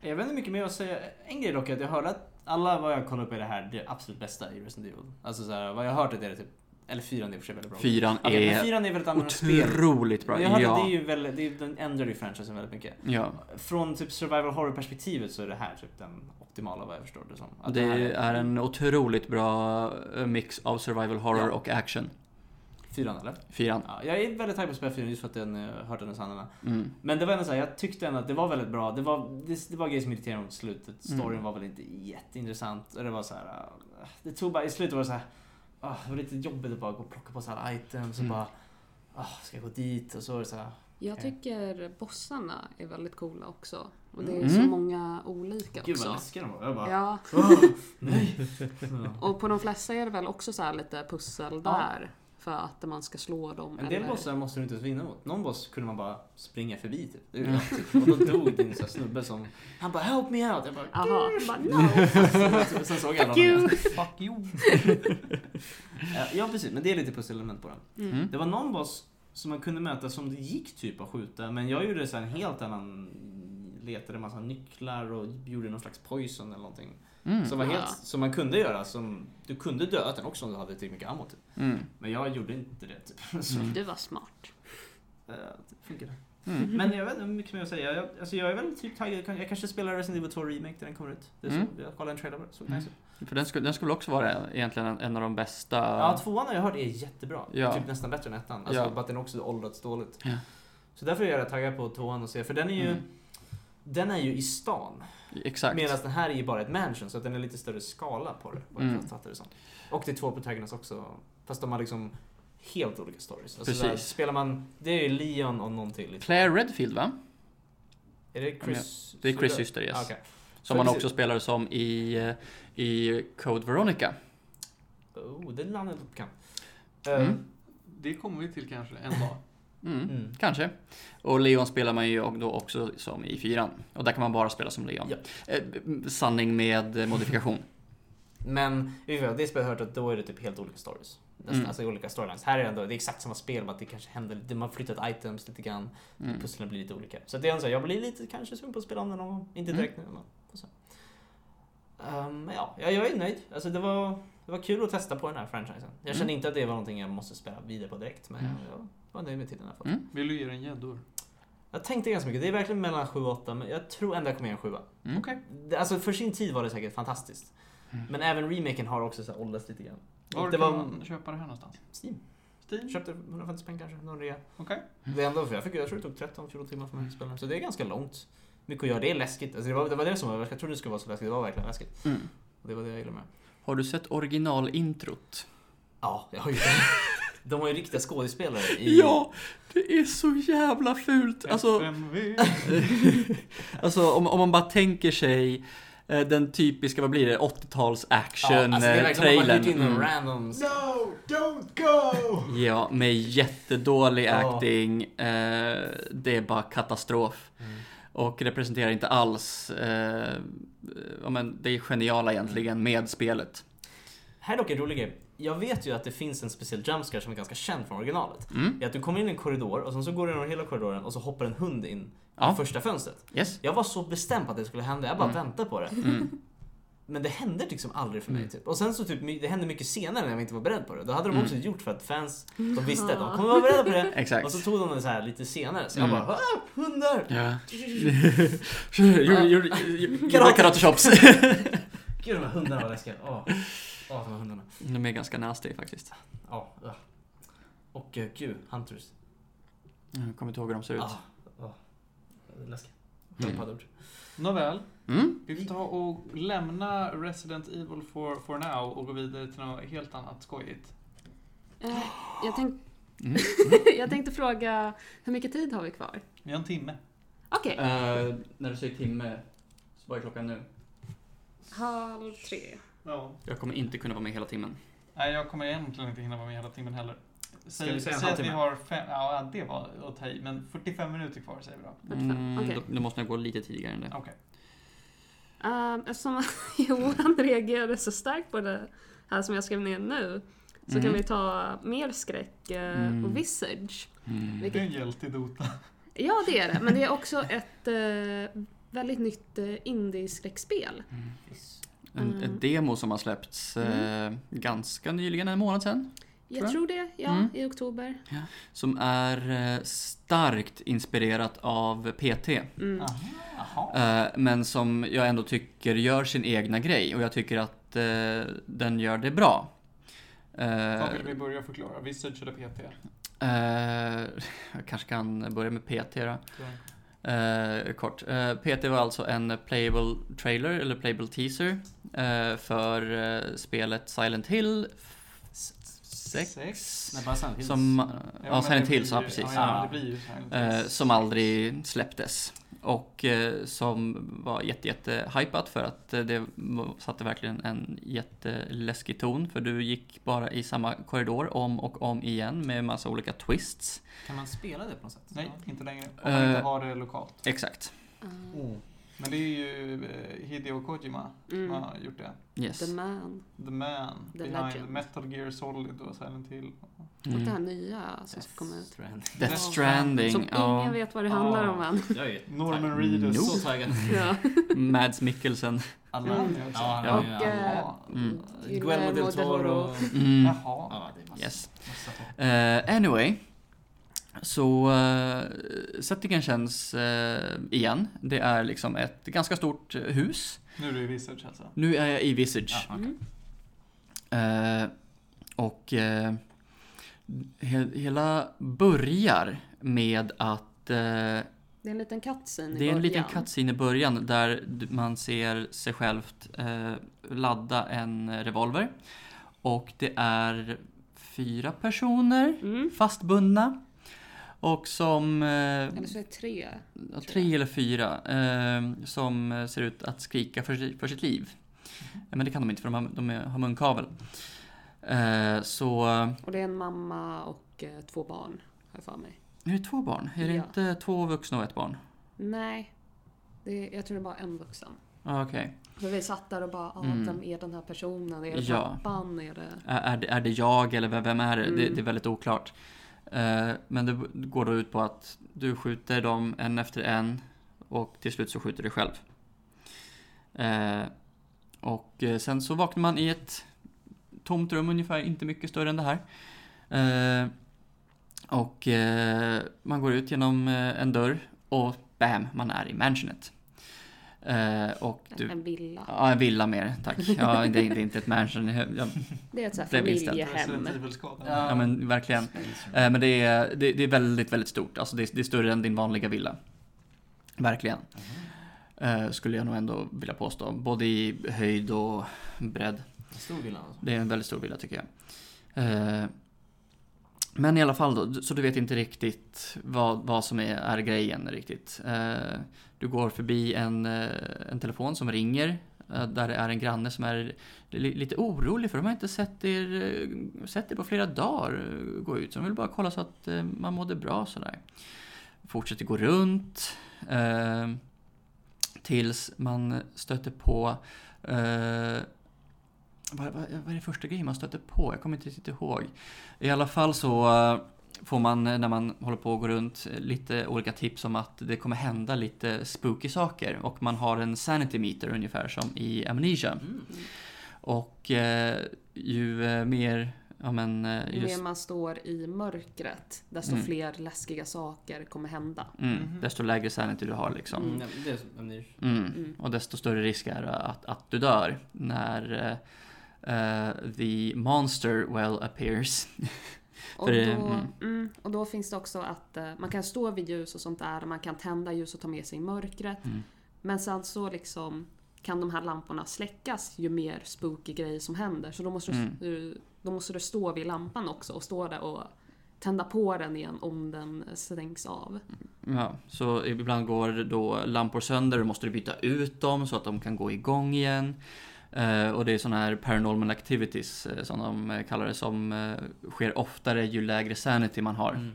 Jag vet inte mycket mer att säga. En grej dock är att jag hörde att alla vad jag kollar upp är det här det absolut bästa i Resident Evil. Alltså så här, vad jag har hört är det typ, eller fyran är i och för sig väldigt bra. Fyran är fyran är väldigt annorlunda spel. otroligt bra. Jag hörde att det är Ja. ju väldigt, det är, den ändrar ju franchisen väldigt mycket. ja. Från typ survival horror perspektivet så är det här typ den optimala vad jag förstår det som. Att Det här är en otroligt bra eh, mix av survival horror Ja. och action. Fyran eller? Fyran. Ja, jag är väldigt taggad på att spela fyran just för att den uh, hört hennes handlarna. Mm. Men det var ändå så här, jag tyckte ändå att det var väldigt bra. Det var, det, det var grejer som irriterade mot slutet. Storyn Mm. var väl inte jätteintressant. Och det var så här, uh, det tog bara, i slutet var det så här, ah, det var lite jobbigt att bara gå och plocka på så här items och Mm. bara, ah, ska jag gå dit? Och så var det så här, Jag Okej. tycker bossarna är väldigt coola också. Och det är Mm. så många olika gud vad också. läskiga de var. Jag bara, Ja, "Åh, nej. Och på de flesta är det väl också så här lite pussel Ja. där. För att man ska slå dem. En del eller... bossar måste du inte ens vinna mot. Någon boss kunde man bara springa förbi typ. Mm. typ. Och då dog din så här snubbe som, han bara 'Help me out' Jag bara Jaha, bara no! Sen såg jag Fuck you! Fuck you! ja precis, men det är lite pusselelement på den. Mm. Mm. Det var någon boss som man kunde möta som det gick typ att skjuta. Men jag gjorde så här en helt annan, letade massa nycklar och gjorde någon slags poison eller någonting. Mm. Som, var Ja. helt, som man kunde göra, som du kunde döda den också om du hade tillräckligt mycket ammo typ. Mm. Men jag gjorde inte det typ. Så, Du var smart. eh, det funkade. Mm. Men jag vet inte hur mycket mer att säga. Jag, alltså jag är väl typ taggad. Jag kanske spelar Resident Evil 2 Remake när den kommer ut. Det är så, Mm. Jag kollade en trailer på det. Såg Mm. nice ut. För den skulle, den skulle också vara egentligen en, en av de bästa... Ja, tvåan har jag hört är jättebra. Ja. Typ nästan bättre än ettan. Alltså Ja. bara att den också åldrats dåligt. Ja. Så därför är jag taggad på tvåan och se. För den är ju, Mm. Den är ju i stan. Exakt. Medan den här är ju bara ett mansion. Så att den är lite större skala på det. Vad Mm. jag det som. Och det är två protagonists också. Fast de har liksom helt olika stories. Alltså Precis. Där, spelar man, det är ju Leon och någon till. Claire Redfield va? Är det Chris? Det är Chris syster, yes. Ah, okej. Som man också spelar som i, eh, i Code Veronica. Oh, det namnet låter bekant. Mm. Eh, Det kommer vi till kanske en dag. Mm. Mm. Kanske. Och Leon spelar man ju då också som i fyran. Och där kan man bara spela som Leon. Ja. Eh, sanning med modifikation. Men i alla fall, det spelet har jag hört att då är det typ helt olika stories. Nästan, Mm. Alltså olika storylines. Här är det ändå, det är exakt samma spel, bara att det kanske händer lite, man har flyttat items lite grann. Mm. Pusslen blir lite olika. Så det är en sån, jag blir lite kanske sugen på att spela om det någon gång. Inte direkt nu, men Men ja, jag, jag är nöjd. Alltså det var, det var kul att testa på den här franchisen. Jag kände Mm. inte att det var någonting jag måste spela vidare på direkt, men Mm. jag var nöjd med tiden jag fått. Mm. Vill du ge den gäddor? Jag tänkte ganska mycket, det är verkligen mellan 7 och 8, men jag tror ändå jag kommer ge en 7. Mm. Okej. Det- Alltså för sin tid var det säkert fantastiskt. Mm. Men även remaken har också så här åldrats lite grann. Var det kan var man köpa det här någonstans? Steam. Steam? Köpte 150 spänn kanske, någon rea. Okej. Det är ändå, för jag, fick, jag tror det tog 13-14 timmar för mig att spela. Så det är ganska långt. Mycket att göra, det är läskigt. Alltså det, var, det var det som var Jag trodde det skulle vara så läskigt, det var verkligen läskigt. Mm. Och det var det jag gillade med. Har du sett originalintrot? Ja, jag har ju De har ju riktiga skådespelare i... Ja! Det är så jävla fult! Alltså, FMV. alltså om, om man bara tänker sig eh, den typiska, vad blir det, 80-tals Ja, action alltså det är verkligen, trailern. in Mm. random... No, don't go! Ja, med jättedålig Ja. acting. Eh, det är bara katastrof. Mm. Och representerar inte alls, eh, ja, men det är geniala egentligen med spelet. Här är dock en rolig grej. Jag vet ju att det finns en speciell jumpscare som är ganska känd från originalet. Mm. Det är att du kommer in i en korridor och sen så går du genom hela korridoren och så hoppar en hund in Ja. i första fönstret. Yes. Jag var så bestämd på att det skulle hända, jag bara Mm. väntade på det. Mm. Men det hände liksom aldrig för mig. Mm. Typ. Och sen så typ, det hände mycket senare när jag inte var beredd på det. Då hade de Mm. också gjort för att fans, de visste att de kommer vara beredda på det. Exakt. Och så tog de det så här lite senare. Så jag Mm. bara, ah, hundar! Ja. Gjorde- Karate. chops. Gud de här hundarna var läskiga. Åh, Åh, de här hundarna. De är ganska nasty faktiskt. Ja, ja. Och uh, gud, Hunters. Jag kommer inte ihåg hur de ser ut. Ah, ah. Läskigt. Mm. Nåväl, Mm. vi får ta och lämna Resident Evil for, for now och gå vidare till något helt annat skojigt. Eh, jag, tänk, Mm. jag tänkte fråga, hur mycket tid har vi kvar? Vi har en timme. Okej, Eh, när du säger timme, så vad är klockan nu? halv tre. Ja. Jag kommer inte kunna vara med hela timmen. Nej, jag kommer egentligen inte hinna vara med hela timmen heller. Säg, vi säga en säg att vi har fem, ja det var att ta i, men 45 minuter kvar säger vi då. 45, Mm, okej. då, då måste jag gå lite tidigare än det. Okej. Um, eftersom Johan reagerade så starkt på det här som jag skrev ner nu så Mm. kan vi ta mer skräck eh, Mm. och Visage. Mm. Det är en hjälte i Dota. Ja, det är det. Men det är också ett eh, väldigt nytt eh, indie-skräckspel. En, Mm. ett demo som har släppts eh, ganska nyligen, en månad sedan. Jag Tror det, ja, Mm. i oktober. Som är eh, starkt inspirerat av PT. Mm. Jaha. Eh, men som jag ändå tycker gör sin egna grej och jag tycker att eh, den gör det bra. Var vill vi börja förklara? Visage eller PT? jag kanske kan börja med PT då. Eh, kort. Eh, PT var alltså en playable trailer, eller playable teaser, eh, för eh, spelet Silent Hill 6. Sex. Nej, bara Silent Hills. Som, ja, det Hills, ja ju- precis. Ja, ja, Ja. det blir ju Eh, som aldrig släpptes. Och eh, som var jätte, jätte hypat för att eh, det satte verkligen en jätteläskig ton. För du gick bara i samma korridor om och om igen med massa olika twists. Kan man spela det på något sätt? Nej, inte längre. Om man inte har det lokalt. Exakt. Mm. Oh. Men det är ju eh, Hideo Kojima som Mm. har gjort det. Yes. The Man. The man The behind legend. Metal Gear Solid och Silent Hill. Och det här Mm. nya som ska komma ut. Death. Stranding. Som ingen vet vad det handlar om än. Norman. Reedus. No. Så taggad. Ja. Mads Mikkelsen. Alla Mm. andra också. Ja, Ja. Och, eh. Mm. Guillermo del Toro. Mm. Jaha. Ja, det är massa, Yes. Eh, anyway. Så uh, settingen känns eh, igen. Det är liksom ett ganska stort eh, hus. Nu är du i Visage alltså. Nu är jag i Visage. Ja, okej. Mm. Eh, och eh, he- hela börjar med att eh, Det är en liten cutscene i det är en liten början. cutscene i början där man ser sig självt eh, ladda en revolver. Och det är fyra personer Mm. fastbundna. Och som... Eh, Eller så är det tre. tre eller fyra. Eh, som eh, ser ut att skrika för, för sitt liv. Men det kan de inte för de har, de har munkavel. Så... Och det är en mamma och två barn, har jag för mig. Är det två barn? Är det Ja. inte två vuxna och ett barn? Nej, det är, jag tror det är bara en vuxen. Ah, Okej. För vi satt där och bara, ah, Mm. vem är den här personen? Är det Ja. pappan? Är det... Är, är, det, är det jag eller vem- vem är det? det? Mm. Det är väldigt oklart. Eh, men det går då ut på att du skjuter dem en efter en och till slut så skjuter du själv. Eh, och eh, sen så vaknar man i ett tomt rum ungefär, inte mycket större än det här. Och man går ut genom en dörr och bam, man är i mansionet. Eh, och du, En villa. ja, en villa mer, tack. Ja, det, är- det är inte ett mansion. Jag, Det är ett så familjehem. Evil-skadan. Ja men verkligen. Eh, men det är, det, det är väldigt, väldigt stort. Alltså det, är- det är större än din vanliga villa. Verkligen. Eh, skulle jag nog ändå vilja påstå. Både i höjd och bredd. Stor villa alltså. Det är en väldigt stor villa tycker jag. Eh, men i alla fall då, så du vet inte riktigt vad, vad som är, är grejen riktigt. Eh, du går förbi en, eh, en telefon som ringer. Eh, där det är en granne som är lite orolig för de har inte sett er, eh, sett er på flera dagar gå ut. Så de vill bara kolla så att man mådde bra sådär. Fortsätter gå runt. Eh, tills man stöter på eh, vad, vad, vad är det första grejen man stöter på? Jag kommer inte riktigt ihåg. I alla fall så eh, får man eh, när man håller på att gå runt eh, lite olika tips om att det kommer hända lite spooky saker och man har en sanity meter ungefär som i Amnesia. Mm. Och eh, ju eh, mer, ja men eh, Ju just, mer man står i mörkret, desto Mm. fler läskiga saker kommer hända. mm, Mhm. desto lägre sanity du har liksom. Mm. Mm. Mm. Och desto större risk är det att, att du dör när eh, the monster well appears. Och, För då, mm. mm, och då finns det också att eh, man kan stå vid ljus och sånt där, man kan tända ljus och ta med sig i mörkret. Mm. Men sen så liksom kan de här lamporna släckas ju mer spooky grejer som händer. Så då måste, Mm. du, då måste du stå vid lampan också och stå där och tända på den igen om den stängs av. Ja, så ibland går då lampor sönder och måste du byta ut dem så att de kan gå igång igen. Eh, och det är sådana här paranormal activities eh, som de eh, kallar det som sker oftare ju lägre sanity man har. Mm.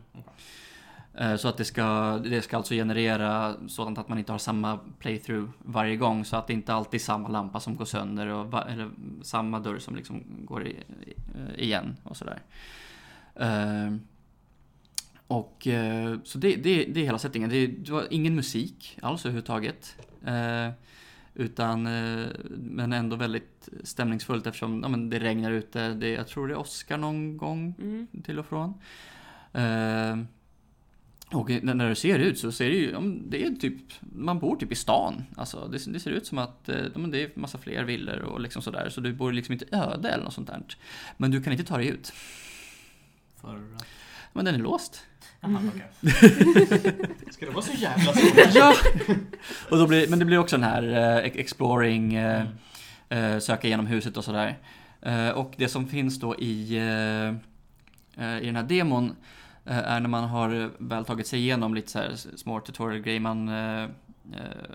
Eh, så att det ska, det ska alltså generera sådant att man inte har samma playthrough varje gång så att det inte alltid är samma lampa som går sönder och eller samma dörr som liksom går i, igen och sådär. Och så det, det, det är hela settingen. Det, det var ingen musik alls överhuvudtaget. Eh, utan, eh, men ändå väldigt stämningsfullt eftersom ja, men det regnar ute. Det, jag tror det är Oscar någon gång Mm. till och från. Eh, och när det ser ut så ser det ju, ja, det är typ, man bor typ i stan. Alltså det, det ser ut som att eh, ja, men det är massa fler villor och liksom sådär. Så du bor liksom inte öde eller något sånt där. Men du kan inte ta dig ut. För att... Men den är låst. Jaha, okej. Ska det vara så jävla svårt? ja! Och då blir, men det blir också den här eh, exploring, eh, Mm. eh, söka igenom huset och sådär. Eh, och det som finns då i, eh, eh, i den här demon är när man har väl tagit sig igenom lite så här små tutorial-grejer, man,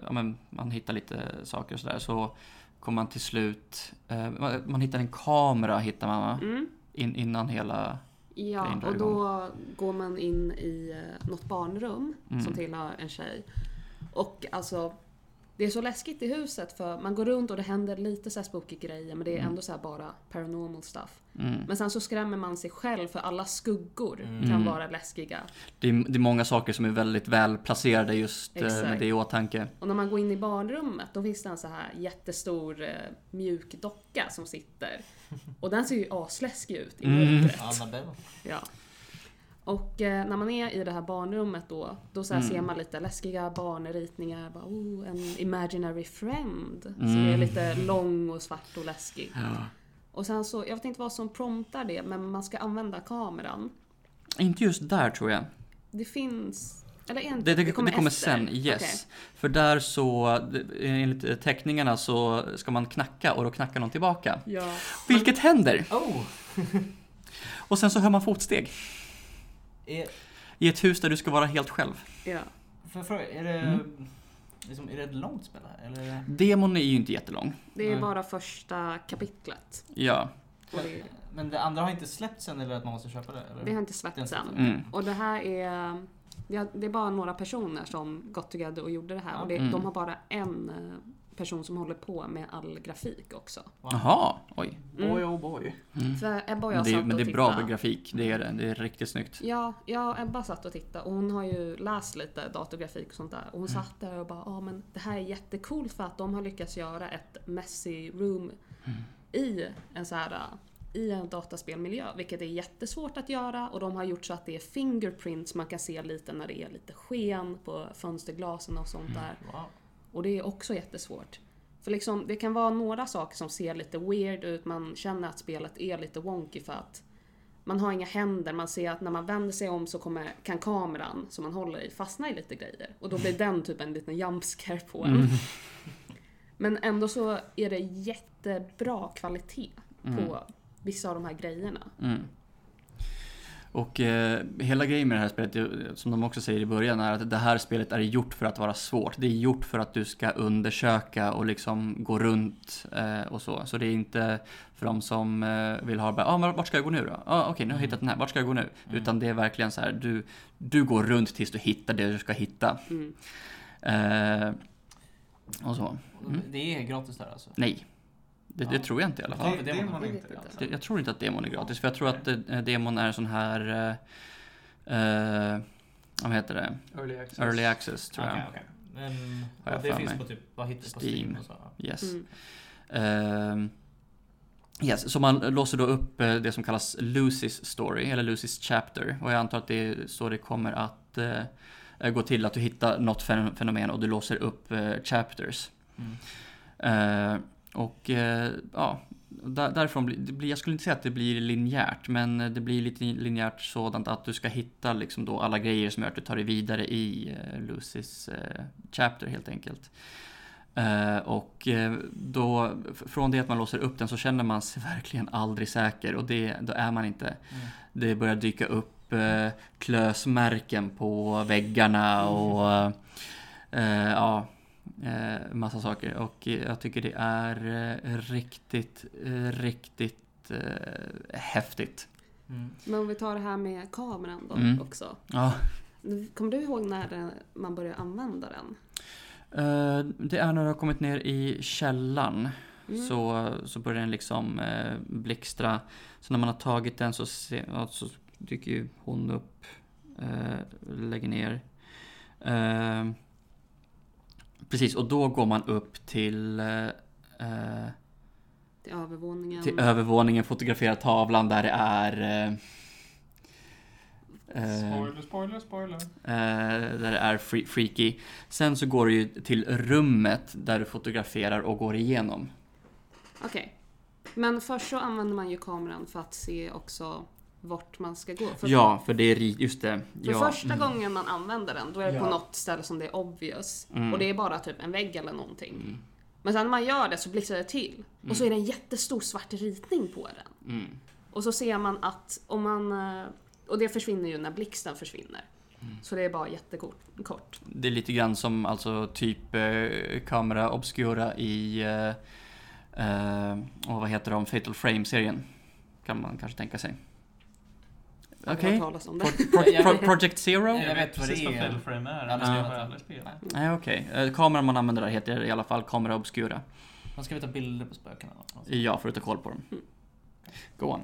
ja, men man hittar lite saker och sådär, så kommer man till slut, man, man hittar en kamera hittar man va? Mm. In, innan hela, Ja, och då går man in i eh, något barnrum Mm. som tillhör en tjej. Och alltså, det är så läskigt i huset för man går runt och det händer lite så här spooky grejer men det är Mm. ändå så här bara paranormal stuff. Mm. Men sen så skrämmer man sig själv för alla skuggor kan Mm. vara läskiga. Det, är, det är många saker som är väldigt väl placerade just eh, med Exakt. det i åtanke. Och när man går in i barnrummet då finns det en så här jättestor eh, mjuk docka som sitter. Och den ser ju asläskig ut i Mm. mörkret. Annabelle. Ja. Och eh, när man är i det här barnrummet då, då så här Mm. ser man lite läskiga barnritningar. Bara, oh, en imaginary friend. Som Mm. är lite lång och svart och läskig. Ja. Och sen så, jag vet inte vad som promptar det, men man ska använda kameran. Inte just där tror jag. Det finns... Eller en, Det, det, det kommer, efter. sen, yes. Okej. För där så, det- enligt eh, teckningarna så ska man knacka och då knackar någon tillbaka. Ja. Vilket händer! Oh! Och sen så hör man fotsteg. Är, I ett hus där du ska vara helt själv. Ja. jag fråga, är det, Mm. liksom, är det ett långt spel här? Eller? Demon är ju inte jättelång. Det är Nej. bara första kapitlet. Ja. Det, Men det andra har inte släppts än eller att man måste köpa det? Eller? det har inte Det släppts än. Mm. Och det här är... Ja, det är bara några personer som gått together och gjorde det här. Och det, Mm. de har bara en eh, person som håller på med all grafik också. Jaha, oj. Mm. Boy oh boy. Mm. För Ebba och Men jag det, är- satt men och det är bra grafik, det är det. Det är riktigt snyggt. Ja, jag och Ebba satt och tittade och hon har ju läst lite datorgrafik och sånt där. Och hon Mm. satt där och bara ja men det här är jättekult för att de har lyckats göra ett messy room Mm. i en så här i en dataspelmiljö, vilket är jättesvårt att göra och de har gjort så att det är fingerprints man kan se lite när det är lite sken på fönsterglasen och sånt där. Wow. Och det är också jättesvårt. För liksom, det kan vara några saker som ser lite weird ut, man känner att spelet är lite wonky för att man har inga händer, man ser att när man vänder sig om så kommer, kan kameran som man håller i fastna i lite grejer. Och då blir den typ en liten jumpscare på en. Mm. Men ändå så är det jättebra kvalitet Mm. Vissa av de här grejerna. Mm. Och eh, hela grejen med det här spelet, det- som de också säger i början, är att det här spelet är gjort för att vara svårt. Det är gjort för att du ska undersöka och liksom gå runt eh, och så. Så det är inte för de som eh, vill ha bara, ah, men vart ska jag gå nu då? Ah, Okej, nu har jag hittat den här, vart ska jag gå nu? Mm. Utan det är verkligen så här, du, du går runt tills du hittar det du ska hitta. Mm. Eh, och så. Mm. Det är gratis där alltså? Nej, det, det Ja. tror jag inte i alla fall. Ja, för det, demon. det Jag inte inte. alltså. Det, jag tror inte att demon är gratis, för jag tror att eh, demon är en sån här... Eh, eh, vad heter det? Early access. Early access, tror jag. Okej, okej. Men Har jag det finns mig. på typ, vad hittar det på Steam. Och så? Yes. Mm. Ehm, yes. Så man låser då upp eh, det som kallas Lucy's story, eller Lucy's chapter. Och jag antar att det är så det kommer att eh, gå till, att du hittar något fen- fenomen och du låser upp eh, chapters. Mm. Och eh, ja, där, därifrån blir, jag skulle inte säga att det blir linjärt, men det blir lite linjärt sådant att du ska hitta liksom då alla grejer som gör att du tar dig vidare i eh, Lucys eh, chapter helt enkelt. Och då, från det att man låser upp den så känner man sig verkligen aldrig säker och det, då är man inte. Mm. Det börjar dyka upp klösmärken på väggarna och eh, ja, eh, massa saker. Och jag tycker det är eh, riktigt, eh, riktigt eh, häftigt. Mm. Men om vi tar det här med kameran då Mm. också. Ja, Kommer du ihåg när man började använda den? eh, det är när du har kommit ner i källan. Mm. Så, så börjar den liksom eh, blixtra. Så när man har tagit den så, se, ja, så dyker ju hon upp, eh, lägger ner. Eh, precis, och då går man upp till, eh, eh, Till övervåningen. till övervåningen, fotograferar tavlan där det är eh, eh, Spoiler, spoiler, spoiler. Eh, där det är free, freaky. Sen så går du ju till rummet där du fotograferar och går igenom. Okej. Men först så använder man ju kameran för att se också vart man ska gå. För, Ja, för det är just det. för Ja. första gången man använder den, då är det på Ja. något ställe som det är obvious. Mm. Och det är bara typ en vägg eller någonting. Mm. Men sen när man gör det så blixtrar det till. Och så är det en jättestor svart ritning på den. Mm. Och så ser man att om man... eh, Och det försvinner ju när blixten försvinner. Mm. Så det är bara jättekort. Kort. Det är lite grann som alltså typ eh, kamera obscura i, eh, eh, och vad heter de, Fatal Frame-serien. Kan man kanske tänka sig. Okej. hört talas om det. Pro, pro, pro, Project Zero? Jag Jag vet precis det vad. Fellframe är, Ja, men jag jag har vet aldrig spelat. Nej, okej. Eh, Kameran man använder där heter i alla fall kamera obscura. Man ska vi ta bilder på spökena? Ja, för att ta koll på dem. Mm. Go on.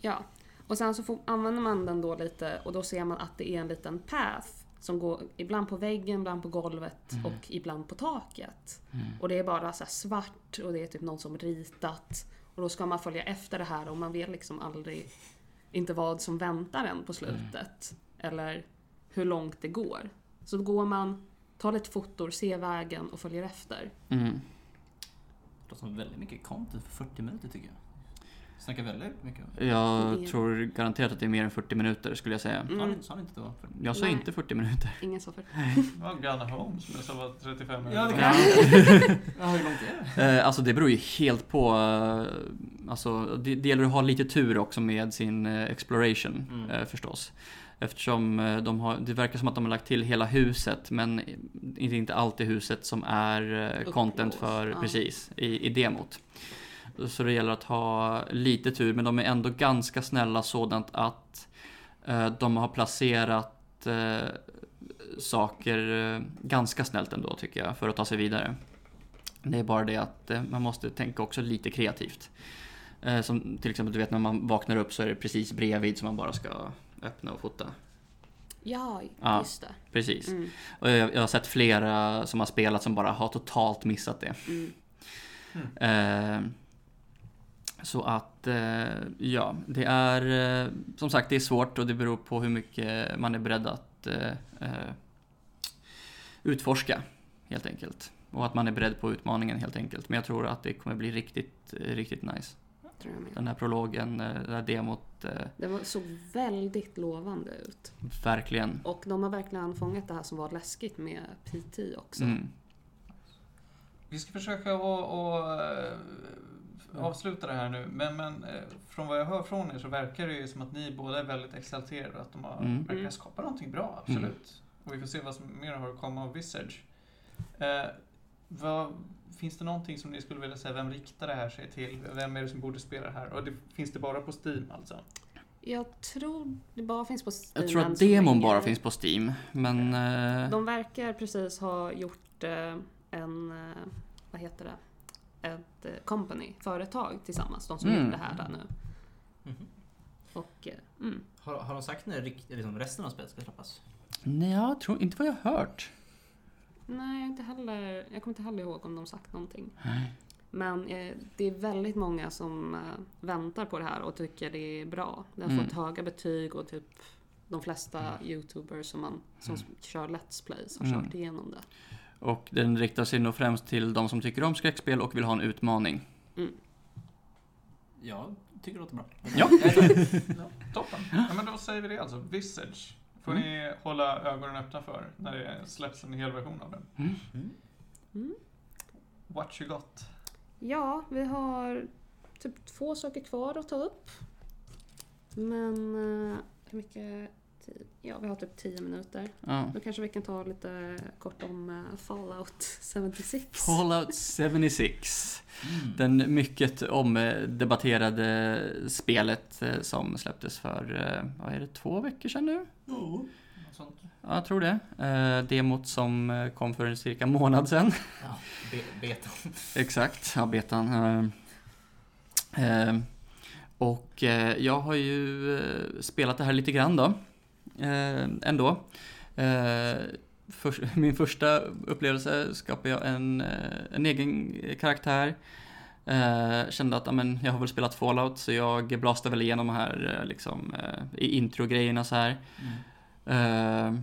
Ja, och sen så får, använder man den då lite och då ser man att det är en liten path som går ibland på väggen, ibland på golvet Mm. och ibland på taket. Och det är bara så här svart och det är typ någon som ritat. Och då ska man följa efter det här och man vet liksom aldrig inte vad som väntar en på slutet. Eller hur långt det går. Så då går man, tar lite fotor, ser vägen och följer efter. Mm. Det låter som väldigt mycket content för 40 minuter tycker jag. Snackar väldigt mycket. Jag Det- tror garanterat att det är mer än 40 minuter skulle jag säga. Sa Mm, sa ni inte då? Jag sa Nej. inte 40 minuter. ingen sa för. Det var Gunnar Holmes som jag sa var 35 minuter. Ja, det Ja. Ja, hur långt är det? Eh, alltså det beror ju helt på. eh, Alltså det, det gäller att ha lite tur också med sin eh, exploration Mm. förstås. Eftersom de har, det verkar som att de har lagt till hela huset men det är inte alltid huset som är content för, ja. precis, i, i demot. Så det gäller att ha lite tur men de är ändå ganska snälla sådant att eh, de har placerat eh, saker eh, ganska snällt ändå tycker jag för att ta sig vidare. Det är bara det att man måste tänka också lite kreativt. Som till exempel du vet när man vaknar upp så är det precis bredvid som man bara ska öppna och fota. Ja, Ja. just det. Precis. Mm, Och jag, jag har sett flera som har spelat som bara har totalt missat det. mm. Eh, så att, eh, ja, det är eh, som sagt det är svårt och det beror på hur mycket man är beredd att eh, utforska helt enkelt. Och att man är beredd på utmaningen helt enkelt. Men jag tror att det kommer bli riktigt, riktigt nice. Den här prologen, det här demot, Det var, såg väldigt lovande ut. verkligen. Och de har verkligen fångat det här som var läskigt med PT också. Mm. Vi ska försöka att avsluta det här nu, men, men eh, från vad jag hör från er så verkar det ju som att ni båda är väldigt exalterade att de har Mm. verkar Mm. skapa någonting bra, absolut. Och vi får se vad som mer har att komma av Visage. Eh, vad, finns det någonting som ni skulle vilja säga, vem riktar det här sig till? Vem är det som borde spela det här? Och det, finns det bara på Steam alltså? Jag tror det bara finns på Steam Jag tror att demon bara finns på Steam. Men... eh, De verkar precis ha gjort eh, en, vad heter det, ett eh, company, företag tillsammans, de som Mm. gjort det här där nu. Mhm. Och, eh, mm. Har, har de sagt när liksom resten av spelet ska släppas? Nej, jag tror inte vad jag har hört. Nej, inte heller, jag kommer inte heller ihåg om de sagt någonting. Nej. Men eh, det är väldigt många som eh, väntar på det här och tycker det är bra. Det har Mm. fått höga betyg och typ de flesta youtubers som, man, som kör Let's Plays har Mm. kört igenom det. Och den riktar sig nog främst till de som tycker om skräckspel och vill ha en utmaning. Jag tycker det låter bra. Ja. Ja, toppen. Ja, men då säger vi det alltså. Visage får Mm. ni hålla ögonen öppna för när det släpps en hel version av den. Mm. Mm. What you got? Ja, vi har typ två saker kvar att ta upp. Men eh, hur mycket? Ja, vi har typ 10 minuter. Ja. Då kanske vi kan ta lite kort om eh, Fallout 76. Fallout 76. Mm. Den mycket omdebatterade spelet eh, som släpptes för, eh, vad är det, två veckor sedan nu? Ja, jag tror det. Eh, demot som kom för en cirka månad sedan. Ja, be- betan. Exakt, ja, betan. Eh, och eh, jag har ju spelat det här lite grann då. Eh, ändå. Eh, för, min första upplevelse skapade jag en, eh, en egen karaktär. Eh, kände att amen, jag har väl spelat Fallout så jag blastade väl igenom här liksom, eh, intro-grejerna så här. Mm. Eh,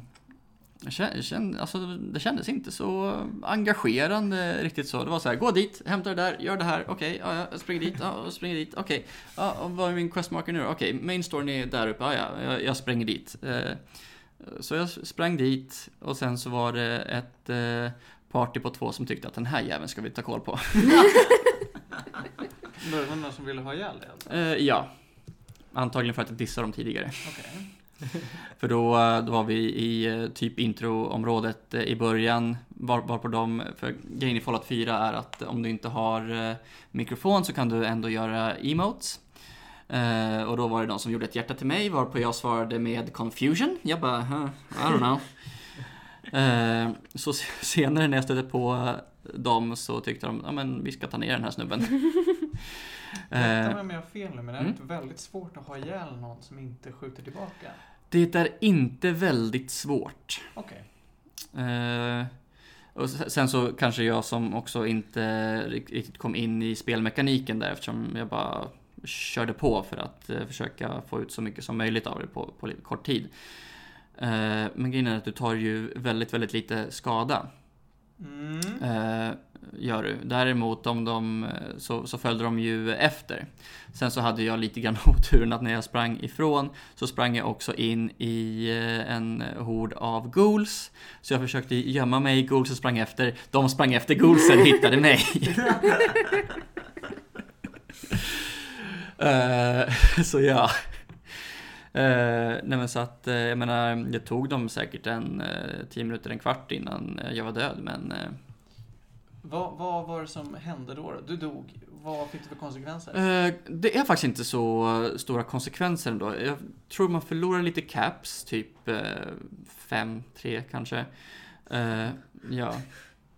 kände, alltså, det kändes inte så engagerande riktigt så. Det var så här, gå dit, hämta det där, gör det här, okej, ja, ja, jag springer dit, ja, jag springer dit, okej. Ja, och vad är min questmarker nu då? Okej, main storyn är där uppe, ja, ja, jag, jag springer dit. Eh, så jag sprang dit och sen så var det ett eh, party på två som tyckte att den här jäveln ska vi ta koll på. Var det någon som ville ha ihjäl dig alltså? Eh, ja. Antagligen för att jag dissade dem tidigare. Okej. För då, då var vi i eh, typ introområdet eh, i början. Var, var på dem, för grejen i Fallout 4 är att om du inte har eh, mikrofon så kan du ändå göra emotes. Eh, och då var det de som gjorde ett hjärta till mig, varpå jag svarade med confusion. Jag bara, huh, I don't know. Eh, så se- senare när jag stötte på dem så tyckte de, ja men vi ska ta ner den här snubben. Rätta Eh, mig om jag har fel nu, men är det mm. inte väldigt svårt att ha ihjäl någon som inte skjuter tillbaka? det är inte väldigt svårt. Okej. Eh, och s- sen så kanske jag som också inte rikt- riktigt kom in i spelmekaniken där eftersom jag bara körde på för att eh, försöka få ut så mycket som möjligt av det på, på kort tid. Eh, men grejen är att du tar ju väldigt, väldigt lite skada. Mm. Eh, gör du. Däremot om de, eh, så, så följde de ju efter. Sen så hade jag lite grann oturen att när jag sprang ifrån så sprang jag också in i eh, en hord av ghouls. Så jag försökte gömma mig, ghoulsen sprang efter, de sprang efter ghoulsen hittade mig. Eh, så ja. Eh, nej men så att, eh, jag menar, det tog dem säkert en uh, 10 minuter, en kvart innan eh, jag var död men eh, Vad, vad var det som hände då? Du dog. Vad fick det för konsekvenser? Eh, det är faktiskt inte så stora konsekvenser ändå. Jag tror man förlorar lite caps, typ 5, 3 kanske. Eh, ja.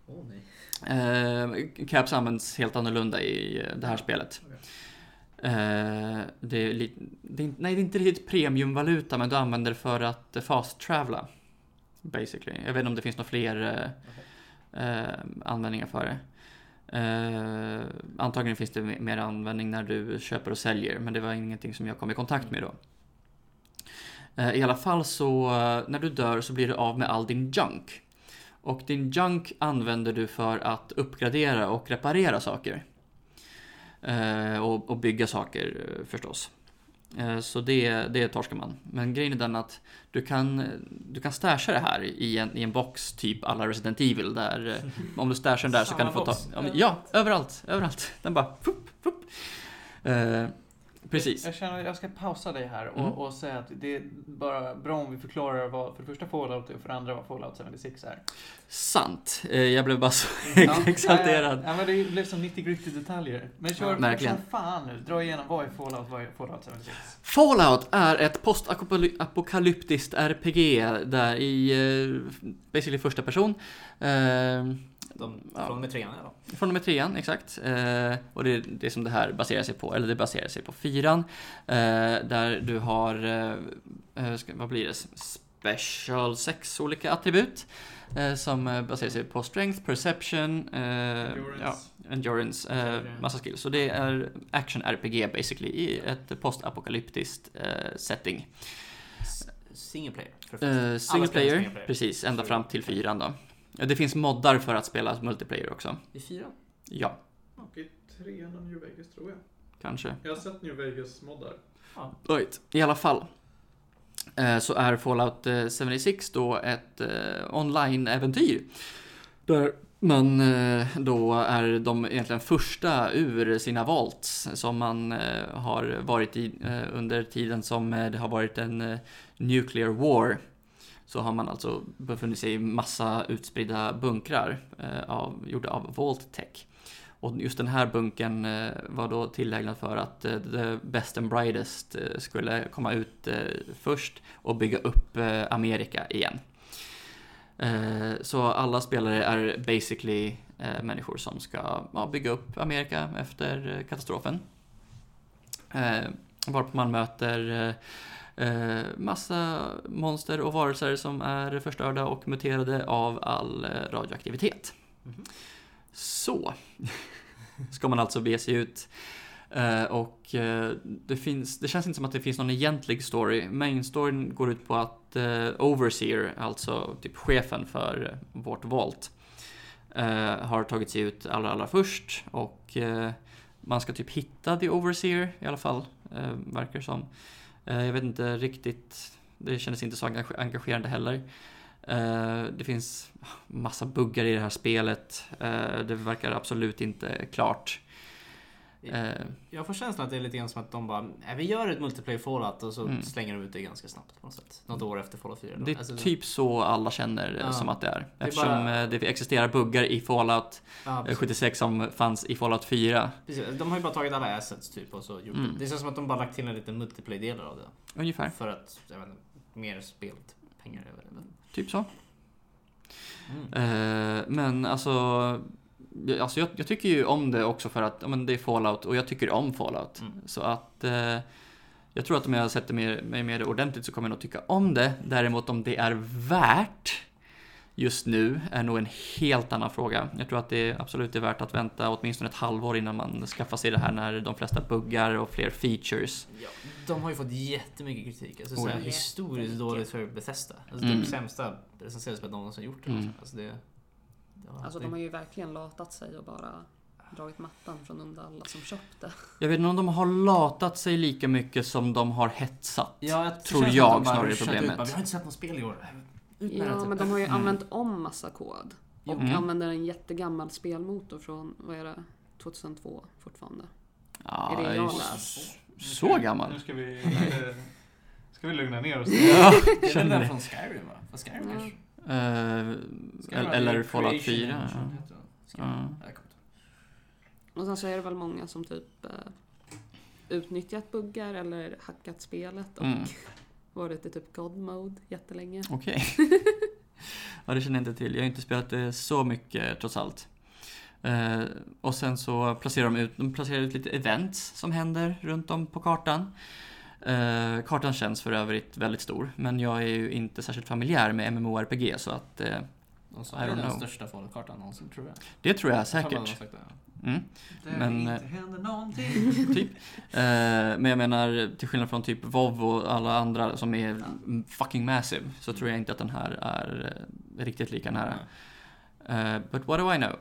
Åh nej. Eh, caps används helt annorlunda i eh, det här spelet. Okej. Eh, det är li- det är, inte- nej, det är inte riktigt premiumvaluta, men du använder det för att fast travela. Basically. Jag vet inte om det finns några fler eh, eh, användningar för det. Eh, antagligen finns det mer användning när du köper och säljer, men det var ingenting som jag kom i kontakt med då. Eh, I alla fall så, eh, när du dör så blir du av med all din junk. Och din junk använder du för att uppgradera och reparera saker. Eh, och, och bygga saker eh, förstås. Eh, så det, det torskar man. Men grejen är den att du kan, du kan stasha det här i en, i en box typ alla Resident Evil där om du stashar den där så kan du få ta... Ja, överallt, överallt. Den bara... Fup, fup. Eh, precis. Jag känner att jag ska pausa dig här och, Mm. och säga att det är bara bra om vi förklarar vad för det första Fallout är och för det andra vad Fallout 76 är. Sant. Eh, jag blev bara så Ja, exalterad. Ja, men det blev som 90 gritty detaljer. Men kör, Ja, verkligen. kör fan nu. Dra igenom vad är Fallout, vad är Fallout 76? Fallout är ett postapokalyptiskt RPG där i eh, basically första person. De, Ja. Från och med trean ja. Från och med trean, exakt. Eh, och det är det som det här baserar sig på, eller det baserar sig på fyran. Eh, där du har, eh, eh, ska, vad blir det, special sex olika attribut. Eh, som eh, baserar sig på strength, perception, eh, Endurance. ja, endurance, eh, massa skills. Så det är action RPG basically i ett postapokalyptiskt eh, setting. S- Single player. första. single player, single precis, ända fram till fyran då. Eh, Det finns moddar för att spela multiplayer också. I fyran? Ja, Och i trean och New Vegas tror jag. kanske. Jag har sett New Vegas moddar. Right. I alla fall. eh, Så är Fallout eh, 76 då ett eh, online-äventyr. Där man eh, då är de egentligen första ur sina vaults som man eh, har varit i eh, under tiden som eh, det har varit en eh, nuclear war. Så har man alltså befunnit sig i massa utspridda bunkrar eh, av, gjorda av Vault Tech. Och just den här bunkern eh, var då tillägnad för att eh, the best and brightest eh, skulle komma ut eh, först och bygga upp eh, Amerika igen. Eh, så alla spelare är basically eh, människor som ska ja, bygga upp Amerika efter eh, katastrofen. Eh, varpå man möter eh, eh, massa monster och varelser som är förstörda och muterade av all eh, radioaktivitet. Mhm. Så ska man alltså bege sig ut. Eh, och eh, det, finns, det känns inte som att det finns någon egentlig story. Main storyn går ut på att eh, Overseer, alltså typ chefen för vårt Vault, eh, har tagit sig ut allra, allra först och eh, man ska typ hitta The Overseer i alla fall, verkar som. Eh, jag vet inte riktigt, det kändes inte så engagerande heller. Eh, det finns massa buggar i det här spelet. Eh, det verkar absolut inte klart. Eh, Jag får känslan att det är lite grann som att de bara, "Nej, vi gör ett multiplayer Fallout och så Mm. slänger de ut det ganska snabbt på något sätt. Något år efter Fallout 4. det är Alltså, typ så alla känner eh, Ja. som att det är. är Eftersom bara- eh, det existerar buggar i Fallout ja, eh, precis. 76 som fanns i Fallout 4. Precis. De har ju bara tagit alla assets typ och så gjort Mm. det. Det känns som att de bara lagt till en liten multiplayer-del av det. Ungefär. För att, jag vet inte, mer spelpengar. Vet inte. Typ så. Mm. Eh, men alltså, alltså jag, jag tycker ju om det också för att men det är Fallout och jag tycker om Fallout. Mm. Så att eh, jag tror att om jag sätter mig mig det ordentligt så kommer jag nog tycka om det. Däremot om det är värt just nu är nog en helt annan fråga. Jag tror att det absolut är värt att vänta åtminstone ett halvår innan man skaffar sig det här när de flesta buggar och fler features. Ja, de har ju fått jättemycket kritik. Alltså, såhär, historiskt dåligt för Bethesda. Alltså, Mm. Det sämsta någon som gjort det. Mm. Alltså, det, ja, Alltså det, de har ju verkligen latat sig och bara dragit mattan från under alla som köpte. Jag vet inte om de har latat sig lika mycket som de har hetsat. Ja, jag Tror jag snarare är ruschat ut, problemet. Bara, vi har inte sett något spel i år. Ut med det, Ja, typ. men de har ju Mm. använt om massa kod. Och Mm. använder en jättegammal spelmotor från, vad är det, 2002 fortfarande. Ja, Är det jag läst? Så gammal? Nu ska vi, ska vi lugna ner oss. Ja, Det är den det. från Skyrim va? Skyrim Ja. kanske? Eh, Skyrim eller Fallout Creation 4. eller något ja. sånt heter det. Skyrim. Ja. Jag kommer inte ihåg. Och sen så är det väl många som typ eh, utnyttjat buggar eller hackat spelet och Mm. varit i typ God mode jättelänge. Okej. ja, det känner jag inte till. Jag har inte spelat det så mycket trots allt. Eh, och sen så placerar de ut, de placerar ut lite events som händer runt om på kartan. Eh, kartan känns för övrigt väldigt stor, men jag är ju inte särskilt familjär med MMORPG så att eh, De sa är den know. största Fallout-kartan någonsin tror jag. det tror jag Jag säkert. sagt det. Mm. Där Men, inte eh, händer någonting. typ. Eh, men jag menar, till skillnad från typ WoW och alla andra som är fucking massive, så tror jag inte att den här är eh, riktigt lika nära. Eh, but what do I know?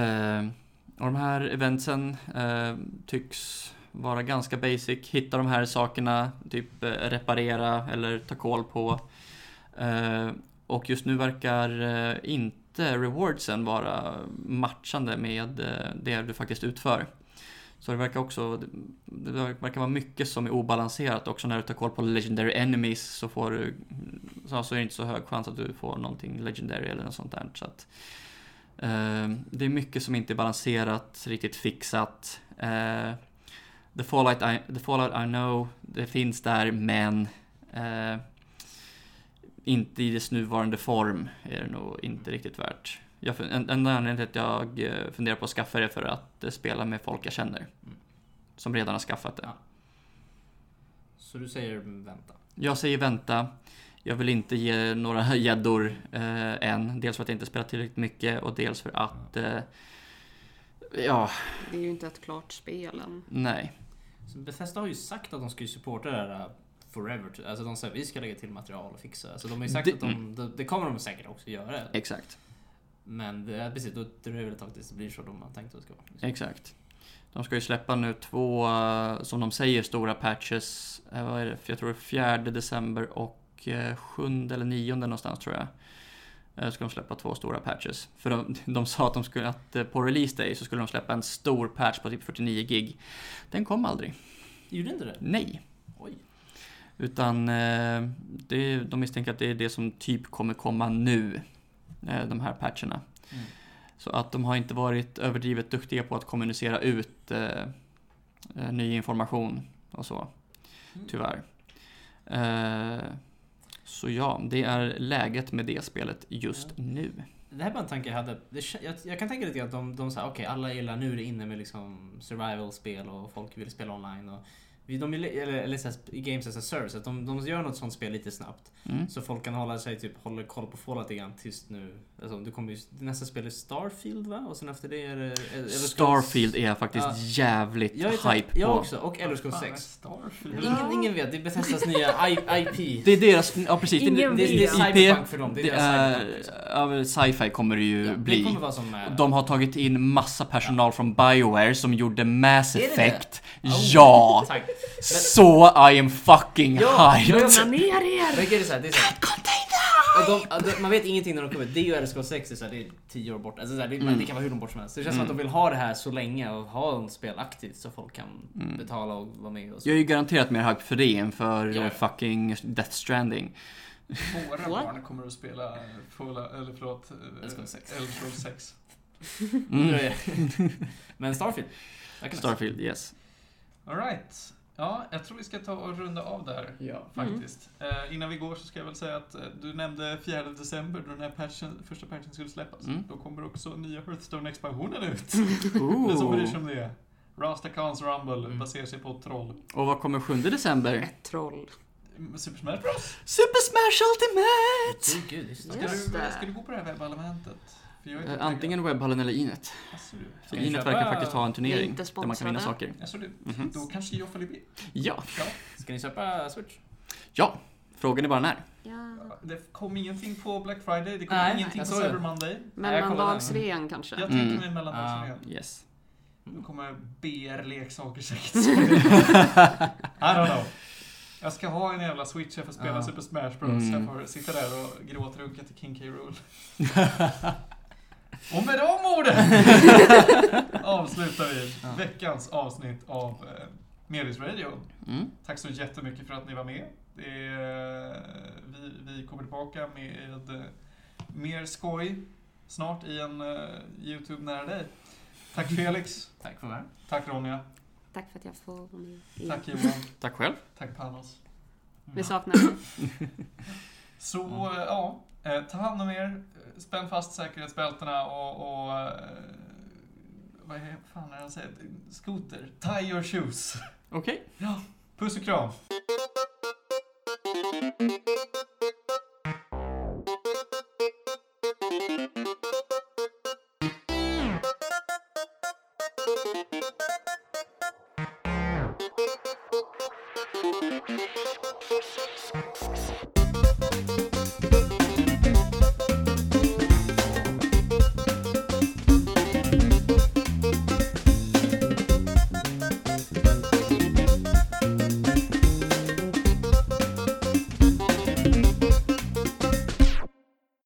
Eh, och de här eventsen eh, tycks vara ganska basic. Hitta de här sakerna, typ eh, reparera eller ta koll på. Eh, och just nu verkar eh, inte rewardsen vara matchande med det du faktiskt utför. Så det verkar också, det verkar vara mycket som är obalanserat också när du tar koll på legendary enemies så får du, så är det inte så hög chans att du får någonting legendary eller något sånt där. Så att, eh, det är mycket som inte är balanserat, riktigt fixat. Eh, the, Fallout I, the Fallout I know, det finns där men eh, inte i dess nuvarande form är det nog inte riktigt värt. Jag, en, en anledning till att jag eh, funderar på att skaffa det för att eh, spela med folk jag känner. Mm. Som redan har skaffat det. Ja. Så du säger vänta? Jag säger vänta. Jag vill inte ge några gäddor eh, än. Dels för att jag inte spelat tillräckligt mycket och dels för att... Eh, ja, Det är ju inte ett klart spel än. nej. Bethesda har ju sagt att de ska ju supporta det här uh, forever. Alltså de säger vi ska lägga till material och fixa. Så de har ju sagt Det- att de, det, det kommer de säkert också göra. Exakt. Men det är precis, då dröjer det ett tag tills det blir så de har tänkt att det ska vara. liksom. Exakt. De ska ju släppa nu två, eh, som de säger, stora patches. Eh, Vad är det? Jag tror det är 4 december och eh, 7 eller 9 någonstans tror jag. Eh, Ska de släppa två stora patches. För de, de sa att, de skulle, att eh, på release day så skulle de släppa en stor patch på typ 49 gig. Den kom aldrig. Gjorde inte det? Nej. Oj. Utan eh, det, de misstänker att det är det som typ kommer komma nu. De här patcherna. Mm. Så att de har inte varit överdrivet duktiga på att kommunicera ut eh, eh, ny information och så. Mm. Tyvärr. Eh, så ja, det är läget med det spelet just Ja. nu. Det här är bara en tanke jag hade. Det, jag, jag kan tänka lite grann att de, de säger okej alla gillar, nu är det inne med liksom survival-spel och folk vill spela online. Och de, vill- eller, eller så här, i Games as a Service, att de, de gör något sånt spel lite snabbt. Mm. Så folk kan hålla sig, typ, hålla koll på Fallout lite grann tills nu. Alltså, du kommer ju, nästa spel är Starfield va? Och sen efter det är det... Scrolls- Starfield är jag faktiskt Ja. jävligt Jag är hype Jag på. också, och Elder Scrolls 6. Starfield. Ingen, ingen vet, det är Bethesdas nya I, IP. Det är deras, ja precis. det- Ingen Det, det är vet. cyberpunk för dem. Det är Det är, liksom. ja, sci-fi kommer det ju Ja, det bli. kommer vara som... eh, De har tagit in massa personal från Bioware som gjorde Mass Är det det? Effect. Oh, Ja! Tack. Så I am fucking Ja, hyped! ja, Lugna ner er! Men grejen är så här, det är så här, Och de, de, man vet ingenting när de kommer. Det är ju Elder Scrolls 6, det är, så här, det är 10 år bort. Alltså, så här, det, Mm. det kan vara hur långt bort som helst. Det känns som Mm. att de vill ha det här så länge och ha en spel aktivt så folk kan Mm. betala och vara med. Och så. Jag är ju garanterat mer hype för det än för Ja. eh, fucking Death Stranding. Våra What? barn kommer att spela Fallout, eller förlåt, eh, Elder Scrolls 6. Elder Scrolls 6. Mm. Men Starfield. Starfield, yes. Alright. Ja, jag tror vi ska ta och runda av där. Ja. Faktiskt. Eh, innan vi går så ska jag väl säga att eh, du nämnde 4 december då den här patchen, första patchen skulle släppas. Mm. Då kommer också nya Hearthstone-expansionen ut. Den som bryr sig om det. Rastakans Rumble Mm. baserar sig på ett troll. Och vad kommer 7 december? Ett troll. Mm, Super Smash Bros. Super Smash Ultimate! Oh, gud, just det. Ska, du, det. ska du gå på det här webbelementet? Eh, Antingen webbhallen eller Inet. För vi Inet köpa- verkar faktiskt ha en turnering där man kan vinna saker. Asså du. Mhm. Då kanske jag följer med. Ja. Ja. Ska ni köpa Switch? ja, frågan är bara när. Ja. Det kom ingenting på Black Friday, det kom Nej, ingenting på. Cyber Monday. Mellandagsrean kanske. Jag Mm. tänkte mig mellandagsrean. Yes. Då kommer BR-leksaker säkert. I don't know. Jag ska ha en jävla switch, jag får spela Ja. Super Smash Bros. Mm. Jag får sitta där och gråtrunka till King K. Rool. och med de orden avslutar vi Ja. veckans avsnitt av eh, Medis Radio. Mm. Tack så jättemycket för att ni var med. Det är, vi, vi kommer tillbaka med mer skoj snart i en uh, YouTube nära dig. Tack Felix. Tack för det. Tack Ronja. Tack för att jag får vara med. Tack Johan. Tack själv. Tack Panos. Vi saknar dig. Så eh, ja, eh, ta hand om er. eh, Spänn fast säkerhetsbältena och, och eh, vad är fan är det han säger? Skoter. Tie your shoes. Okej. Ja, puss och kram.